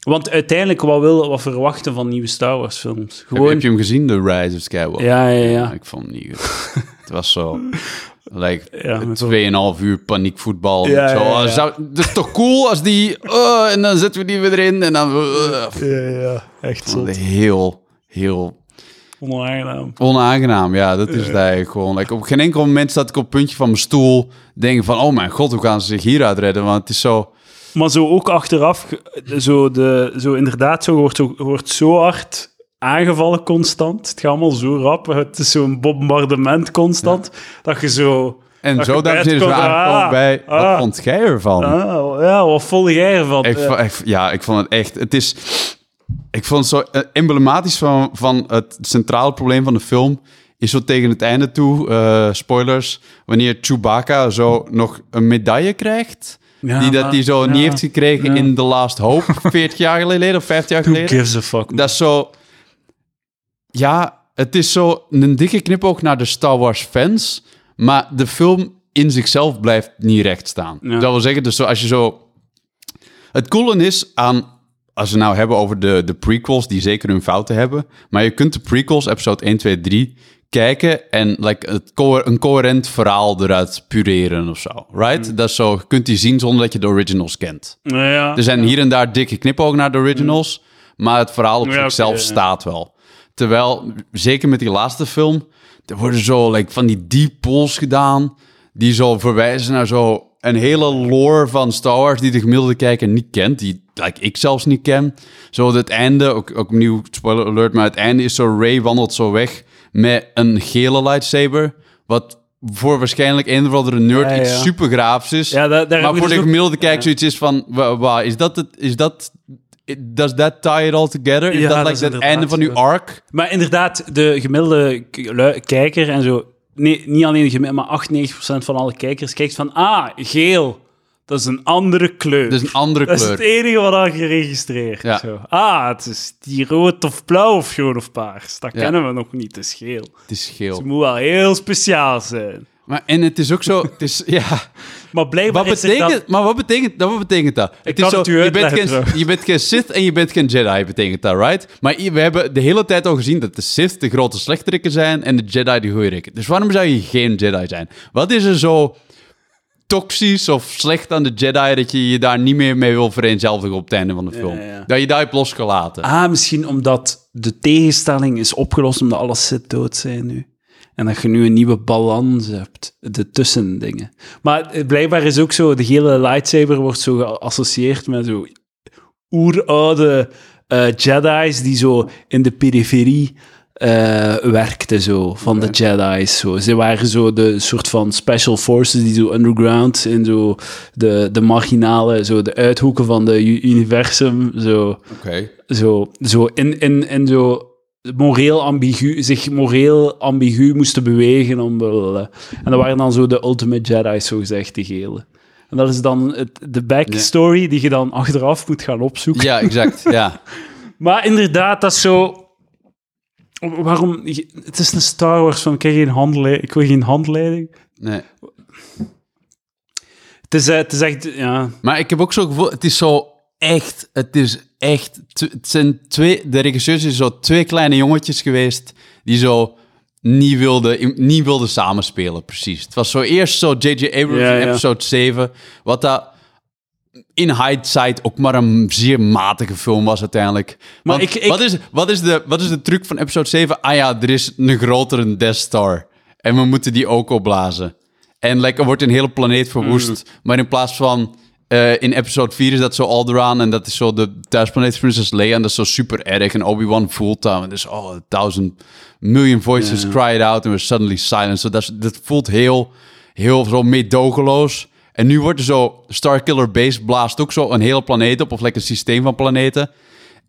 Want uiteindelijk, wat, wil, wat verwachten van nieuwe Star Wars films? heb, Gewoon... heb je hem gezien, The Rise of Skywalker? ja, ja, ja. Ik vond hem niet goed. het was zo... Like, Ja, met zo'n- 2,5 uur paniekvoetbal. Ja, zo, ja, Zou, dat is toch cool als die... oh, en dan zetten we die weer erin en dan... uh, Ja, ja, echt het heel, heel Onaangenaam. onaangenaam. Ja, dat is het eigenlijk gewoon. Like, op geen enkel moment zat ik op het puntje van mijn stoel... denken van, oh mijn god, hoe gaan ze zich hieruit redden? Want het is zo... Maar zo ook achteraf, zo, de, zo inderdaad, zo wordt, zo, wordt zo hard aangevallen constant. Het gaat allemaal zo rap. Het is zo'n bombardement constant. Dat je zo... En zo, dames en heren, bij aangekomen ah, bij... Wat ah. vond jij ervan? Ah, ja, wat vond jij ervan? Ik, vo- ik- ja, ik vond het echt... Het is... Ik vond het zo eh, emblematisch van, van het centrale probleem van de film... is zo tegen het einde toe, eh, spoilers... wanneer Chewbacca zo nog een medaille krijgt... Ja, die dat hij zo ja, niet heeft gekregen ja. in The Last Hope... 40 jaar geleden of 50 jaar Who geleden. gives a fuck? Dat is zo... Ja, het is zo een dikke knipoog naar de Star Wars fans... maar de film in zichzelf blijft niet recht staan. Ja. Dat wil zeggen, dus als je zo... Het coole is aan... Als we nou hebben over de, de prequels, die zeker hun fouten hebben... maar je kunt de prequels, episode 1, 2, 3... kijken en like, het co- een coherent verhaal eruit pureren of zo. Right? Dat is zo, je kunt die zien zonder dat je de originals kent. ja. Er zijn hier en daar dikke knipogen naar de originals, maar het verhaal op Ja, zichzelf staat wel. Terwijl, zeker met die laatste film, er worden zo like, van die deep pulls gedaan, die zo verwijzen naar zo een hele lore van Star Wars die de gemiddelde kijker niet kent, die like, ik zelfs niet ken. Zo het einde, ook, ook opnieuw spoiler alert, maar het einde is zo, Ray wandelt zo weg met een gele lightsaber, wat voor waarschijnlijk een of andere nerd Ja, ja. iets super graafs is. Ja, daar, daar Maar voor de dus ook- gemiddelde kijker zoiets is van, wa, wa- is dat het, is dat, does that tie it all together? Is Ja, dat like het einde van uw arc? Maar inderdaad, de gemiddelde kijker en zo... Nee, niet alleen de gemiddelde, maar 98% van alle kijkers kijkt van... Ah, geel. Dat is een andere kleur. Dat is een andere Dat is kleur. het enige wat al geregistreerd. Ja. Zo. Ah, het is die rood of blauw of groen of paars. Dat Ja. kennen we nog niet, het is geel. Het is Het geel. moet wel heel speciaal zijn. Maar, en het is ook zo, het is, ja, Maar blijkbaar wat is betekent, dan- maar wat betekent, dat, wat betekent dat? het kan is zo, het u je, bent geen, je bent geen Sith en je bent geen Jedi, betekent dat, right? Maar we hebben de hele tijd al gezien dat de Sith de grote slechterikken zijn en de Jedi de goeie rikken. Dus waarom zou je geen Jedi zijn? Wat is er zo toxisch of slecht aan de Jedi dat je je daar niet meer mee wil vereenzelvigen op het einde van de film? ja, ja. Dat je daar hebt losgelaten. Ah, misschien omdat de tegenstelling is opgelost omdat alle Sith dood zijn nu. En dat je nu een nieuwe balans hebt, de tussendingen. Maar blijkbaar is ook zo, de hele lightsaber wordt zo geassocieerd met zo oeroude eh Jedi's die zo in de periferie eh werkten, zo, van de Jedi's. Zo. Ze waren zo de soort van special forces die zo underground in zo de, de marginale, zo de uithoeken van de universum, zo Oké. zo, zo in, in, in zo moreel ambigu, zich moreel ambigu moesten bewegen. Om, blablabla. en dat waren dan zo de ultimate Jedi's, zo gezegd, die gele. En dat is dan het, de backstory die je dan achteraf moet gaan opzoeken. Ja, exact. Ja. Maar inderdaad, dat is zo... Waarom... Het is een Star Wars van, ik, geen handleiding, ik wil geen handleiding. Nee. Het is, eh, het is echt... Ja, Maar ik heb ook zo'n gevoel, het is zo echt, het is echt, het zijn twee, de regisseurs zijn zo twee kleine jongetjes geweest die zo niet wilden, niet wilden samenspelen, precies. Het was zo eerst zo J.J. Abrams Ja, in ja. episode 7, wat dat in hindsight ook maar een zeer matige film was uiteindelijk. Maar ik- Wat, is, wat, is de, wat is de truc van episode 7? Ah ja, er is een grotere Death Star. En we moeten die ook opblazen. En like, er wordt een hele planeet verwoest. Mm. Maar in plaats van... eh, in episode 4 is dat zo Alderaan. En dat is zo de thuisplaneet van Princess Leia. En dat is zo super erg. En Obi-Wan voelt dat. En dus, oh, a thousand million voices cried out. And we're suddenly silent. So dat, voelt heel, heel zo meedogenloos. En nu wordt er zo... Starkiller Base blaast ook zo een hele planeet op. Of like een systeem van planeten.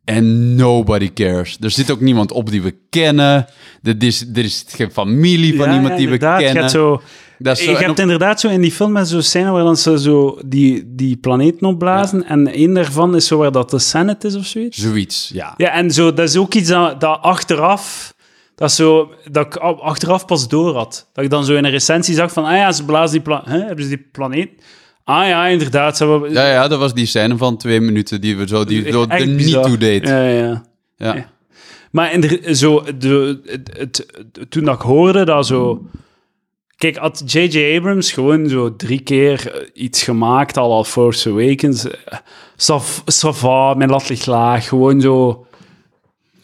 En nobody cares. Er zit ook niemand op die we kennen. Er is, er is geen familie van Ja, iemand ja, die we kennen. zo... Dat zo- je hebt inderdaad zo in die film met zo'n scène waar dan ze zo die, die planeten opblazen. En één daarvan is zo waar dat de Senate is of zoiets. Zoiets, ja. Ja, en zo, dat is ook iets dat, dat achteraf... Dat, zo, dat ik achteraf pas door had. Dat ik dan zo in een recensie zag van... Ah ja, ze blazen die planeet... Hebben ze die planeet... Ah ja, inderdaad. Ze hebben, Ja, ja, dat was die scène van twee minuten die we zo, die zo er niet toe deed. Ja. Ja, ja. Ja. Ja. Maar in de, zo, de, het, het, toen dat ik hoorde dat zo... Kijk, had J.J. Abrams gewoon zo drie keer eh, iets gemaakt, al al Force Awakens, eh, sava, mijn lat ligt laag, gewoon zo...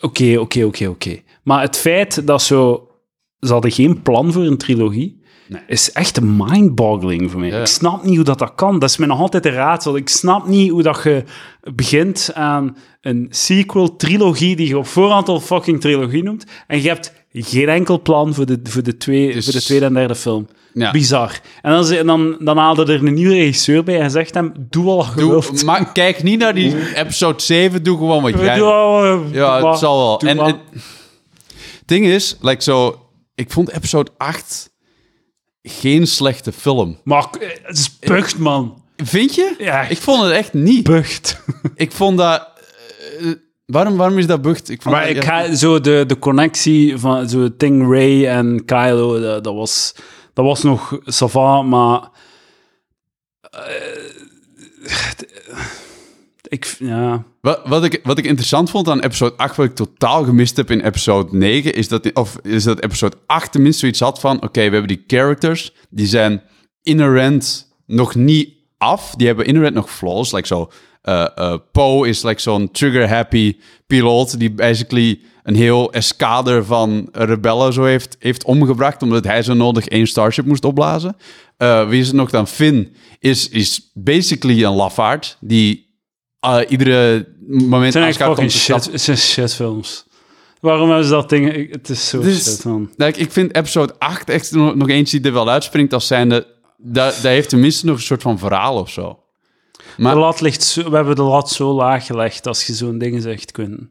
Oké, oké, oké, oké. Maar het feit dat zo... Ze hadden geen plan voor een trilogie. Nee. is echt mind-boggling voor mij. Ja. Ik snap niet hoe dat, dat kan. Dat is mij nog altijd een raadsel. Ik snap niet hoe dat je begint aan een sequel-trilogie die je op voorhand al fucking trilogie noemt en je hebt geen enkel plan voor de, voor de, twee, Dus- voor de tweede en derde film. Ja. Bizar. En dan, dan, dan haalde er een nieuwe regisseur bij en zegt hem, doe al wilt. maar kijk niet naar die episode 7, doe gewoon wat jij... Eh, Ja, het zal wel. Doe En het ding is, like zo, ik vond episode 8 geen slechte film. Maar eh, het is bucht, man. Vind je? Ja, Ik vond het echt niet. bucht. Ik vond dat... eh, waarom, waarom is dat bucht? Ik vond Maar dat- ik ja. ga zo de, de connectie van zo het ding Ray en Kylo, dat, dat was, dat was nog savant, maar eh, ik, ja, Wat, wat, ik, wat ik interessant vond aan episode 8, wat ik totaal gemist heb in episode 9, is dat, of is dat episode 8 tenminste zoiets had van, oké, we hebben die characters, die zijn inherent nog niet af, die hebben inherent nog flaws, like zo, eh, Poe is like zo'n trigger-happy piloot, die basically een heel eskader van rebellen zo heeft, heeft omgebracht, omdat hij zo nodig één Starship moest opblazen. Eh, wie is het nog dan? Finn is, is basically een lafaard, die uh, iedere moment het zijn aanschuift om te shit, het zijn shitfilms. Waarom hebben ze dat ding, ik- het is zo Dus- shit, man. Like, ik vind episode 8 echt nog, nog eentje die er wel uitspringt als zijnde... Dat, dat heeft tenminste nog een soort van verhaal of zo. Maar De lat ligt zo, we hebben de lat zo laag gelegd als je zo'n dingen zegt, Quentin.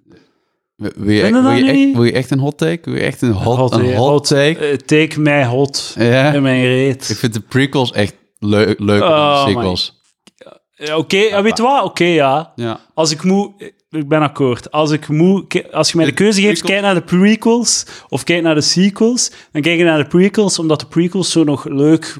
wil je, wil, je echt, wil je echt een hot take? Wil je echt een hot, Hot, een eh, hot, hot, take? Eh, take mij hot in mijn reet. Ik vind de prequels echt leu leuker dan Oh de my sequels. Oké, ja, weet je wat? Oké, ja. Ja. Als ik moet... Ik ben akkoord. Als, ik moet, als je mij de keuze geeft, kijk naar de prequels of kijk naar de sequels, dan kijk je naar de prequels, omdat de prequels zo nog leuk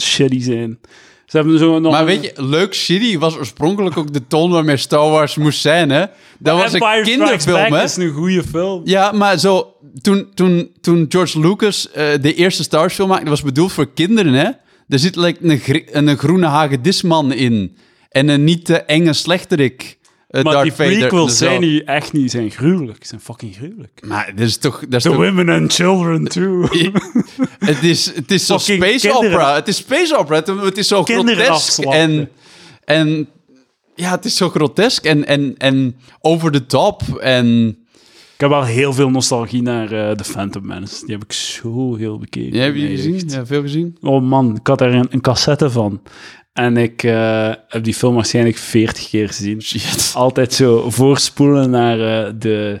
shitty zijn. Ze hebben zo nog... Maar weet je, leuk shitty was oorspronkelijk ook de toon waarmee Star Wars moest zijn, hè? Dat was Empire een kinderfilm, hè? is een goede film. Ja, maar zo, toen, toen, toen George Lucas eh, de eerste Star Wars film maakte, dat was bedoeld voor kinderen, hè? Er zit like, een, een groene hagedisman in. En een niet te enge slechterik. Eh, maar Darth die prequels zijn nu echt niet... zijn gruwelijk. zijn fucking gruwelijk. Maar dat is toch... Dat is The toch women and children, too. het is, het is zo space kinderen. opera. Het is space opera. Het, het is zo Kinderen grotesk. En, en ja, het is zo grotesk en, en, en over the top. En Ik heb wel heel veel nostalgie naar eh The Phantom Menace. Die heb ik zo heel bekeken. ja, heb je gezien? Ja, veel gezien? Oh man, ik had daar een, een cassette van. En ik eh, heb die film waarschijnlijk 40 keer gezien. Shit. Altijd zo voorspoelen naar eh, de,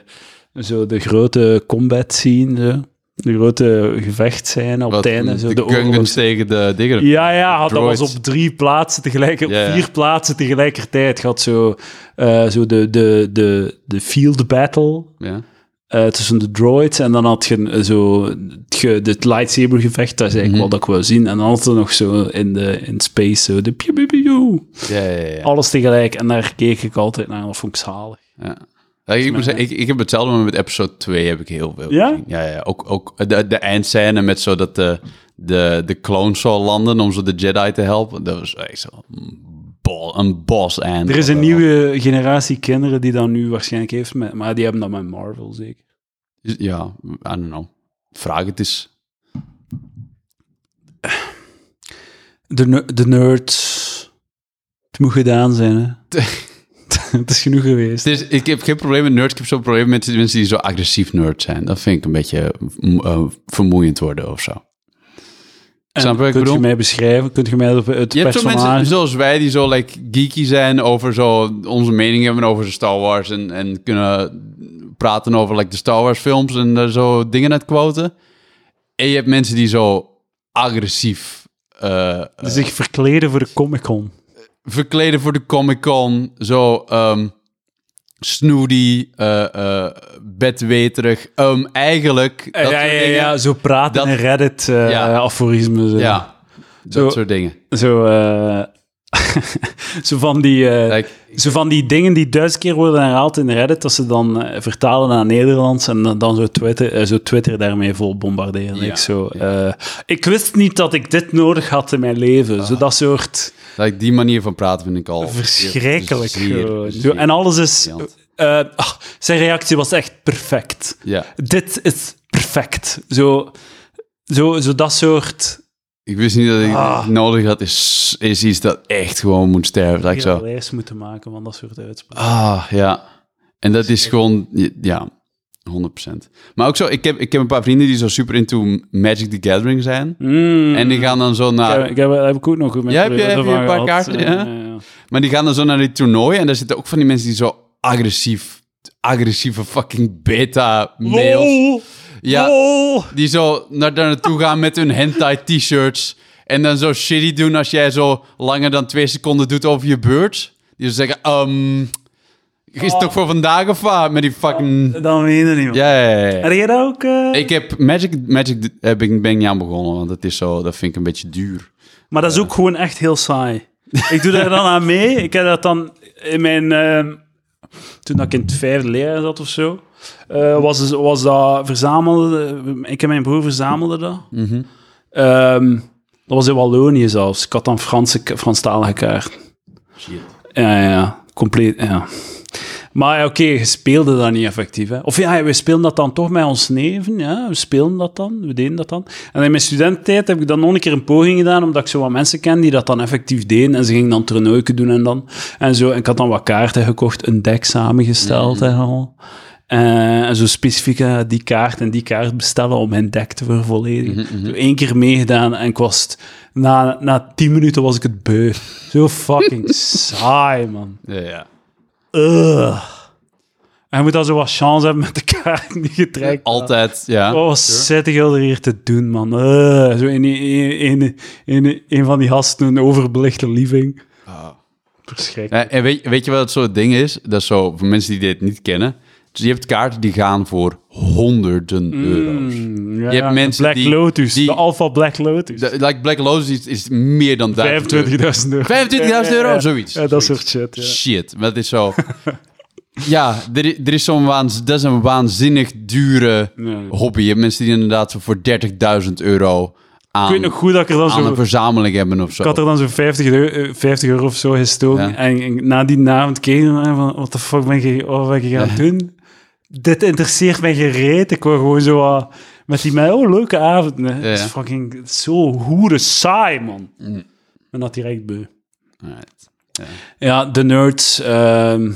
zo de grote combat scene. Zo. De grote gevechtscène op Wat, het einde. Zo de, de, tegen de dingen. Ja, ja, had, dat was op drie plaatsen tegelijk, op vier plaatsen tegelijkertijd. Had zo, eh, zo de, de, de, de field battle Ja. Eh, tussen de droids. En dan had je eh, zo het, ge- lightsaber gevecht. Dat is eigenlijk Mhm. wat ik wou zien. En dan had nog zo in, de, in space zo de piu, piu, piu. Ja, ja, ja. alles tegelijk. En daar keek ik altijd naar. Dat vond ik zalig. Ja. Ja, ik, moet zeggen, ik, ik heb hetzelfde, maar met episode 2 heb ik heel veel Ja? gezien. Ja, ja. Ook, ook de, de eindscène met zo dat de, de, de clones zou landen om zo de Jedi te helpen. Dat was echt zo een boss eind. Er is een nieuwe generatie kinderen die dat nu waarschijnlijk heeft. Met, maar die hebben dat met Marvel zeker. Ja, I don't know. Vraag het eens. De, de nerds. Het moet gedaan zijn, hè. het is genoeg geweest. Is, ik heb geen probleem met nerds, ik heb zo'n probleem met mensen die zo agressief nerd zijn. Dat vind ik een beetje mm, eh, vermoeiend worden of zo. Snap je kunt mij beschrijven? Kunt je mij het, het Je hebt zo personage... mensen zoals wij die zo like, geeky zijn over zo onze mening hebben over Star Wars en, en kunnen praten over like, de Star Wars films en daar zo dingen uit quoten. En je hebt mensen die zo agressief eh, eh, zich verkleden voor de Comic-Con. verkleden voor de Comic Con, zo ehm snoody, eh eh bedweterig. Ehm, eigenlijk dat ja, ja, dingen. ja, zo praten Dat- in Reddit uh, Ja. aforismen. Zo, Ja, dat Zo- soort dingen. zo, eh, zo, van die, eh, Like, zo van die dingen die duizend keer worden herhaald in Reddit, dat ze dan eh, vertalen naar Nederlands en dan- zo Twitter, eh, zo Twitter daarmee vol bombarderen. Ja, Ik, zo, ik wist niet dat ik dit nodig had in mijn leven. Zo dat soort like, die manier van praten vind ik al verschrikkelijk. zeer- gewoon. zeer Zo, en alles is... ah, zijn reactie was echt perfect. Ja, dit is perfect. Zo, zo, zo dat soort Ik wist niet dat ik Ah. nodig had. Is, is iets dat echt gewoon moet sterven. Dat ik Ik zo... zou een lijst moeten maken van dat soort uitspraken. Ah, ja. En dat is gewoon, ja, 100%. Maar ook zo, ik heb, ik heb een paar vrienden die zo super into Magic the Gathering zijn. Mm. En die gaan dan zo Ik naar, heb, ik heb, heb ik ook nog met Ja, heb je- heb een paar kaarten, ja? maar die gaan dan zo naar die toernooien. En daar zitten ook van die mensen die zo agressief, agressieve fucking beta mails. Lol! Ja, die zo naar daar naartoe gaan met hun hentai t-shirts. En dan zo shitty doen als jij zo langer dan twee seconden doet over je beurt. Die zo zeggen, ehm, is het toch voor vandaag of wat? Met die fucking... Dan weet je niet meer. Ja, ja, ja. Heb jij dat ook? eh? Ik heb Magic, Magic heb ik, ben ik niet aan begonnen, want dat is zo, dat vind ik een beetje duur. Maar dat is ook gewoon echt heel saai. Ik doe daar dan aan mee. Ik heb dat dan in mijn... ehm, toen ik in het vijfde leerjaar zat of zo, eh, was, was dat verzamelde... Ik en mijn broer verzamelden dat. Mhm. Ehm, dat was in Wallonië zelfs. Ik had dan Franse, Franstalige kaart. Shit. Ja, ja, compleet, ja. Maar oké, je speelde dat niet effectief. Hè. Of ja, we speelden dat dan toch met ons neven. Ja, we speelden dat dan, we deden dat dan. En in mijn studententijd heb ik dan nog een keer een poging gedaan, omdat ik zo wat mensen ken die dat dan effectief deden. En ze gingen dan toernooien doen en dan. En zo, en ik had dan wat kaarten gekocht, een deck samengesteld en al. Eh, en zo specifiek eh, die kaart en die kaart bestellen om mijn deck te vervolledigen. Zo één keer meegedaan en ik was... het- Na, na tien minuten was ik het beu. Zo fucking saai, man. Ja, ja. Ugh. En je moet dan zo wat chance hebben met de kaart die je trekt. Altijd, ja. Oh, wat zit ik er hier te doen, man? Ugh. Zo in een, een, een, een van die gasten, een overbelichte living. Verschrikkelijk. Ja, En weet, weet je wat het soort ding is? Dat is zo, voor mensen die dit niet kennen. Dus je hebt kaarten die gaan voor honderden euro's. Mm, ja, Je hebt mensen Black die- Lotus, die- de Alpha Black Lotus. De- like Black Lotus is, is meer dan 1000 euro. 25.000 euro. 25.000 euro, zoiets. Ja, dat soort shit, ja. Shit, maar het is zo... ja, er, er is zo'n waanz- dat is een waanzinnig dure hobby. Je hebt mensen die inderdaad zo voor 30.000 euro aan, Ik weet nog goed dat ik er dan aan zo... een verzameling hebben of zo. Ik had er dan zo'n 50 euro, eh, 50 euro of zo gestoken. Ja. En, en na die avond keek ik van, wat de fuck ben je, wat ben je gaan doen? Dit interesseert mij gereed. Ik wou gewoon zo wat met die mij, oh, leuke avond. Het is Ja. fucking zo hoede saai, man. En dat direct beu. Ja, de nerds, ehm,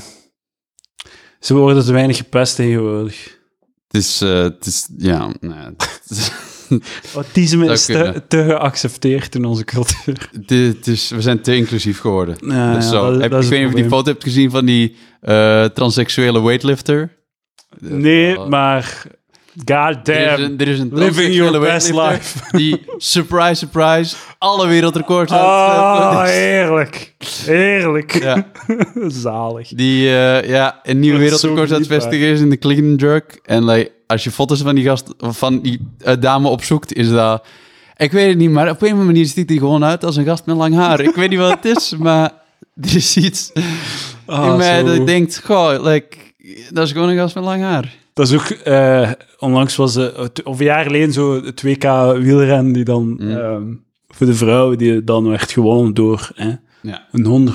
ze worden te weinig gepest tegenwoordig. Het is, eh, het is, ja, nee, het is- Autisme is te, te geaccepteerd in onze cultuur. het is, is- we zijn te inclusief geworden. Ja, Dat is ja, zo. dat- Heb- dat is ik weet niet of je die foto hebt gezien van die eh transseksuele weightlifter. Nee, Oh. maar... God Er is damn. een, er is een Living your best weightlifter Die, surprise, surprise, alle wereldrecords het- heerlijk. Heerlijk. Ja, Zalig. die eh, ja, een zo wereldrecord aan het vestigen is in de clean jerk. En like, als je foto's van die gast, van die eh, dame opzoekt, is dat... Ik weet het niet, maar op een of andere manier ziet hij gewoon uit als een gast met lang haar. Ik weet niet wat het is, maar er is iets Ah, in mij zo. dat ik denk, goh, like, dat is gewoon een gast met lang haar. Dat is ook... eh, onlangs was... t- of een jaar geleden zo het WK wielrennen die dan... Mm. ehm, voor de vrouw die dan werd gewonnen door hè, Ja. een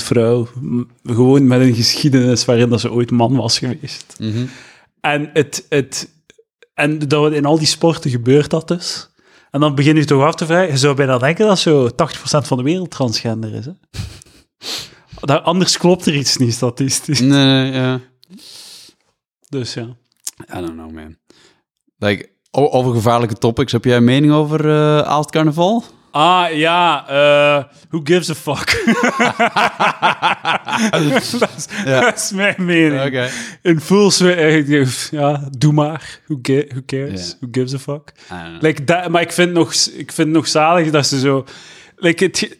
100% vrouw. Gewoon met een geschiedenis waarin dat ze ooit man was geweest. Mhm. En, het, het, en dat in al die sporten gebeurt dat dus. En dan begin je toch af te vragen, je zou bijna denken dat zo 80% van de wereld transgender is. Hè? Dat, anders klopt er iets niet statistisch. Nee, ja. Dus ja. I don't know, man. Like, over gevaarlijke topics, heb jij een mening over eh Aalst Carnaval? Ah, ja. who gives a fuck? dat, is, Ja. dat is mijn mening. Oké. In full swing, ja, doe maar. Who, who cares? Who gives a fuck? Like dat, maar ik vind, nog, ik vind nog zalig dat ze zo... Like het,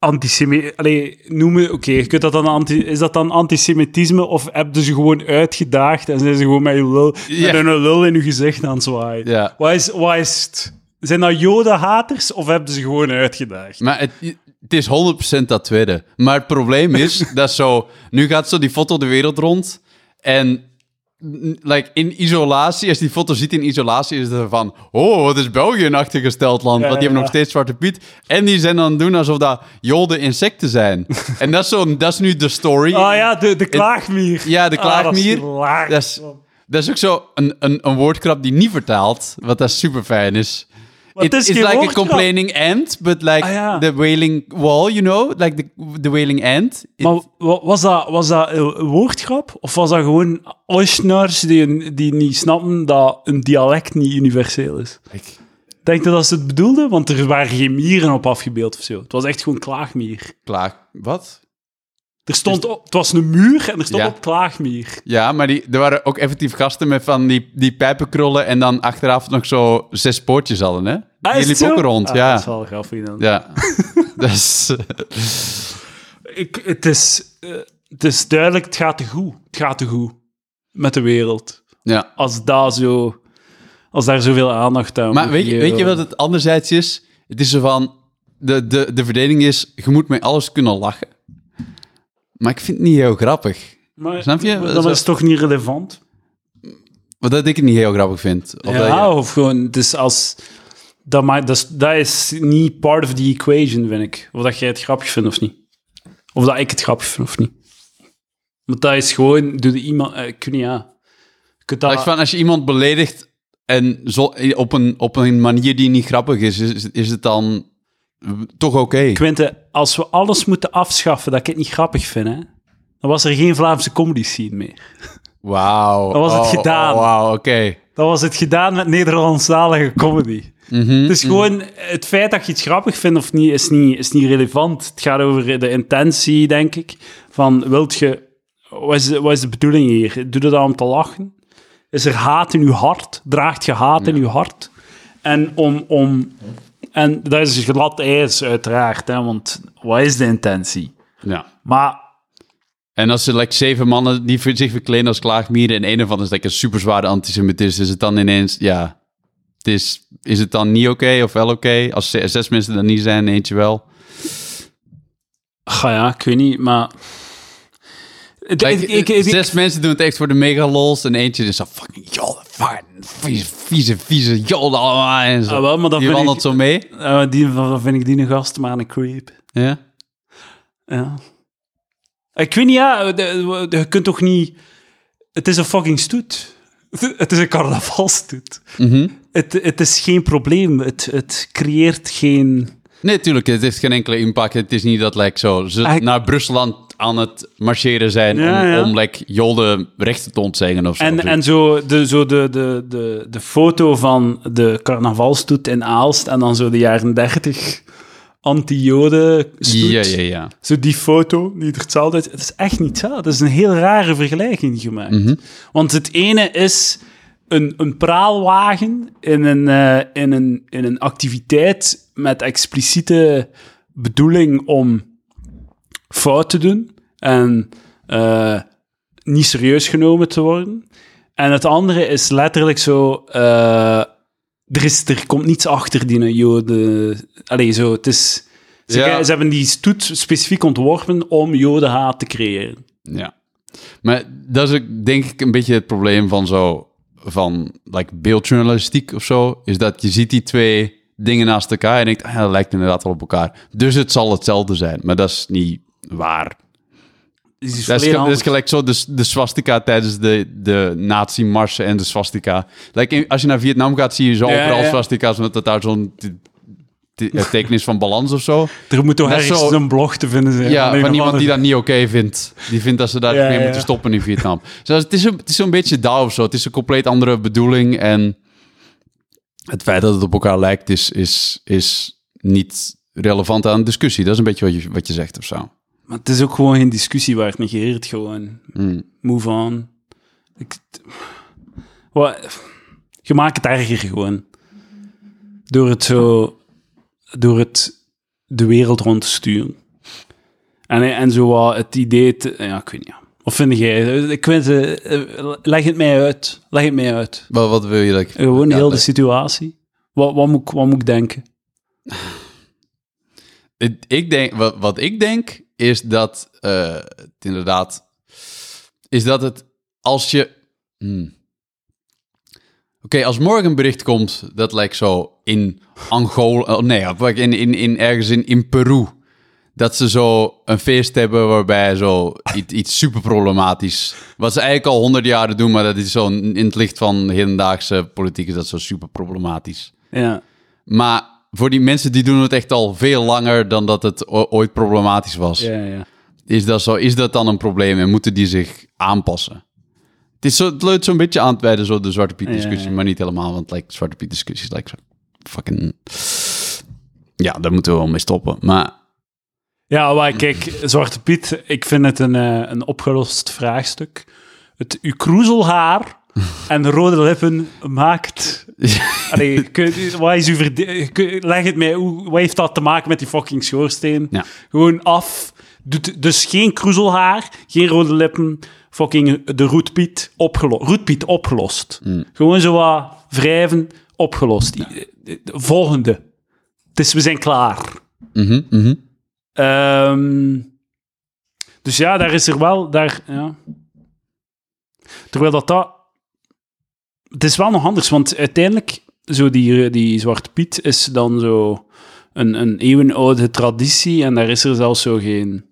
ge- antisemi... Allee, noemen... Oké, je kunt dat dan anti, is dat dan antisemitisme of heb je ze gewoon uitgedaagd en zijn ze gewoon met, je lul, met een lul in je gezicht aan het zwaaien? Ja. Wat is, wat is het? Zijn dat jodenhaters of hebben ze gewoon uitgedaagd? Maar het, het is 100% dat tweede. Maar het probleem is dat zo... Nu gaat zo die foto de wereld rond. En like, in isolatie, als die foto ziet in isolatie, is het van... Oh, wat is België een achtergesteld land? Ja, want die ja. hebben nog steeds Zwarte Piet. En die zijn dan doen alsof dat joden insecten zijn. en dat is, zo, dat is nu de story. Ah ja, de, de klaagmier. Ja, de Ah, dat is klaagmier. hilarisch, Dat is-. Dat is ook zo een, een, een woordkrap die niet vertaalt, wat dat super fijn is. It- het is it's like a complaining ant, but like Ah, ja. the wailing wall, you know? Like the, the wailing ant. It- Maar wa- was dat, was dat een woordgrap? Of was dat gewoon Oostenaars die, die niet snappen dat een dialect niet universeel is? Ik- Denk je dat ze het bedoelden? Want er waren geen mieren op afgebeeld of zo. Het was echt gewoon klaagmier. Klaar. Wat? Er stond op, het was een muur en er stond Ja. op klaagmier. Ja, maar die, er waren ook effectief gasten met van die, die pijpenkrullen en dan achteraf nog zo zes poortjes hadden, hè? Ah, die ook rond, Ah, ja. Dat is wel grappig dan. Ja. dat is... Ik, het, is, eh, het is duidelijk, het gaat te goed. Het gaat te goed met de wereld. ja. Als, daar zo, als daar zoveel aandacht aan Maar weet je, weet je wat het anderzijds is? Het is zo van... De, de, de verdeling is, je moet met alles kunnen lachen. Maar ik vind het niet heel grappig. Maar, Snap je? Zo- is toch niet relevant? Wat dat ik het niet heel grappig vind. Of dat ja, je- of gewoon, dus als... Dat, maakt, dat, is, dat is niet part of the equation, vind ik. Of dat jij het grappig vindt of niet. Of dat ik het grappig vind of niet. Want dat is gewoon, doe de iemand... eh, Ik weet niet, ja. Je kunt dat, van, als je iemand beledigt en zo, op, een, op een manier die niet grappig is, is, is het dan toch oké? Quinte, als we alles moeten afschaffen dat ik het niet grappig vind, hè, dan was er geen Vlaamse comedy scene meer. Wauw. Dan was het Oh, gedaan. oh, Wauw, oké. Dan was het gedaan met Nederlandstalige comedy. Mhm, Het is gewoon, het feit dat je iets grappig vindt of niet, is niet, is niet relevant. Het gaat over de intentie, denk ik. Van, wilt je, wat is, de- wat is de bedoeling hier? Doe je dat om te lachen? Is er haat in je hart? Draagt je haat in je hart? En om, om, en dat is glad ijs, uiteraard, hè, want wat is de intentie? Ja. Maar En als er like, zeven mannen die zich verkleden als klaagmieren en een ervan is like, een super zware antisemitist, is het dan ineens, ja, het is, is het dan niet oké of wel oké? Als ze- zes mensen er niet zijn, eentje wel. Ga ja, ik weet niet, maar... Het- Like, ik- ik- ik- zes mensen doen het echt voor de megalols en eentje is zo fucking jolle, vieze, vieze, vieze jolle. En zo. Ah, wel, maar dan die wandelt zo mee. eh, die, dan vind ik die een gast maar een creep. Ja. Ja. Ik weet niet, ja, je kunt toch niet... Het is een fucking stoet. Het is een carnavalstoet. Mhm. Het, het is geen probleem. Het, het creëert geen... Nee, tuurlijk, het heeft geen enkele impact. Het is niet dat like, zo, ze naar Brussel aan, het marcheren zijn Ja, om, ja. om like, Jolde rechten te ontzeggen of zo. En, en zo, de, zo de, de, de, de foto van de carnavalstoet in Aalst en dan zo de jaren dertig anti-joden stoet. ja, ja, ja. Zo die foto, die er hetzelfde uit... Het is echt niet zo. Het is een heel rare vergelijking gemaakt. Mhm. Want het ene is een, een praalwagen in een, eh, in, een, in een activiteit met expliciete bedoeling om fout te doen en eh, niet serieus genomen te worden. En het andere is letterlijk zo... eh, er, is, er komt niets achter die joden... Allee, zo, het is... Ze, Ja. ze hebben die stoet specifiek ontworpen om jodenhaat te creëren. Ja. Maar dat is ook, denk ik een beetje het probleem van zo van like beeldjournalistiek of zo, is dat je ziet die twee dingen naast elkaar en denkt, ah, dat lijkt inderdaad wel op elkaar. Dus het zal hetzelfde zijn, maar dat is niet waar. Is Dat is, dat gelijk zo de, de swastika tijdens de, de nazi-marsen en de swastika. Like, in- als je naar Vietnam gaat, zie je zo Ja, overal ja. swastika's, omdat dat daar zo'n t- t- een teken is van balans of zo. Er moet toch ergens zo- een blog te vinden zijn. Ja, van iemand die dat niet oké vindt. Die vindt dat ze daar Ja, mee ja. moeten stoppen in Vietnam. Dus het is, een, het is zo'n beetje daar of zo. Het is een compleet andere bedoeling. En het feit dat het op elkaar lijkt, is, is, is niet relevant aan de discussie. Dat is een beetje wat je, wat je zegt of zo. Maar het is ook gewoon geen discussie waard. Negeert gewoon. Mm. Move on. Ik, wat, je maakt het erger gewoon. Door het zo... Door het de wereld rond te sturen. En, en zo wat het idee te... Ja, ik weet niet. ja. Of vind jij... Ik weet, eh, eh, leg het mij uit. Leg het mij uit. Wat, wat wil je dat ik... Gewoon Ja, heel de dat- situatie. Wat, wat, moet, ik- wat moet ik denken? Het- ik denk, wat, wat ik denk, is dat eh, het inderdaad... Is dat het als je... hmm. Oké, als morgen een bericht komt dat lijkt zo in Angola... oh, nee, in, in, in, ergens in, in Peru... Dat ze zo een feest hebben waarbij zo iets, iets super problematisch... Wat ze eigenlijk al honderd jaren doen, maar dat is zo in het licht van hedendaagse politiek is dat zo super problematisch. Ja. Maar voor die mensen die doen het echt al veel langer dan dat het ooit problematisch was. Ja, ja. Is, dat zo, is dat dan een probleem en moeten die zich aanpassen? Het, is zo, het leunt zo'n beetje aan bij de, zo de Zwarte Piet discussie, Ja, maar niet helemaal, want like, Zwarte Piet discussies like, zo fucking... Ja, daar moeten we wel mee stoppen. Maar Ja, maar kijk, Zwarte Piet, ik vind het een, eh, een opgelost vraagstuk. Het, uw kroezelhaar en rode lippen maakt... Allee, kun- wat is uw kun- leg het mij, hoe, wat heeft dat te maken met die fucking schoorsteen? Ja. Gewoon af. Dus geen kroezelhaar, geen rode lippen, fucking de roetpiet, opgelo roetpiet opgelost. Gewoon zo wat wrijven, opgelost. Volgende. Is, we zijn klaar. mhm, mhm. Ehm, dus ja, daar is er wel... Daar, ja. Terwijl dat dat... Het is wel nog anders, want uiteindelijk, zo die, die Zwarte Piet is dan zo een, een eeuwenoude traditie en daar is er zelfs zo geen...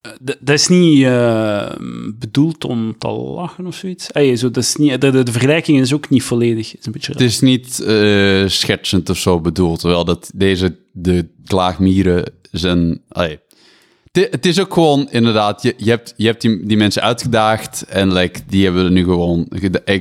Eh, Dat is niet eh, bedoeld om te lachen of zoiets. Ey, zo, dat is niet, de, de, vergelijking is ook niet volledig. is een beetje Het is niet eh schertsend of zo bedoeld, terwijl dat deze, de klaagmieren zijn... allee. Het- is ook gewoon, inderdaad, je, je hebt, je hebt die, die mensen uitgedaagd en like, die hebben er nu gewoon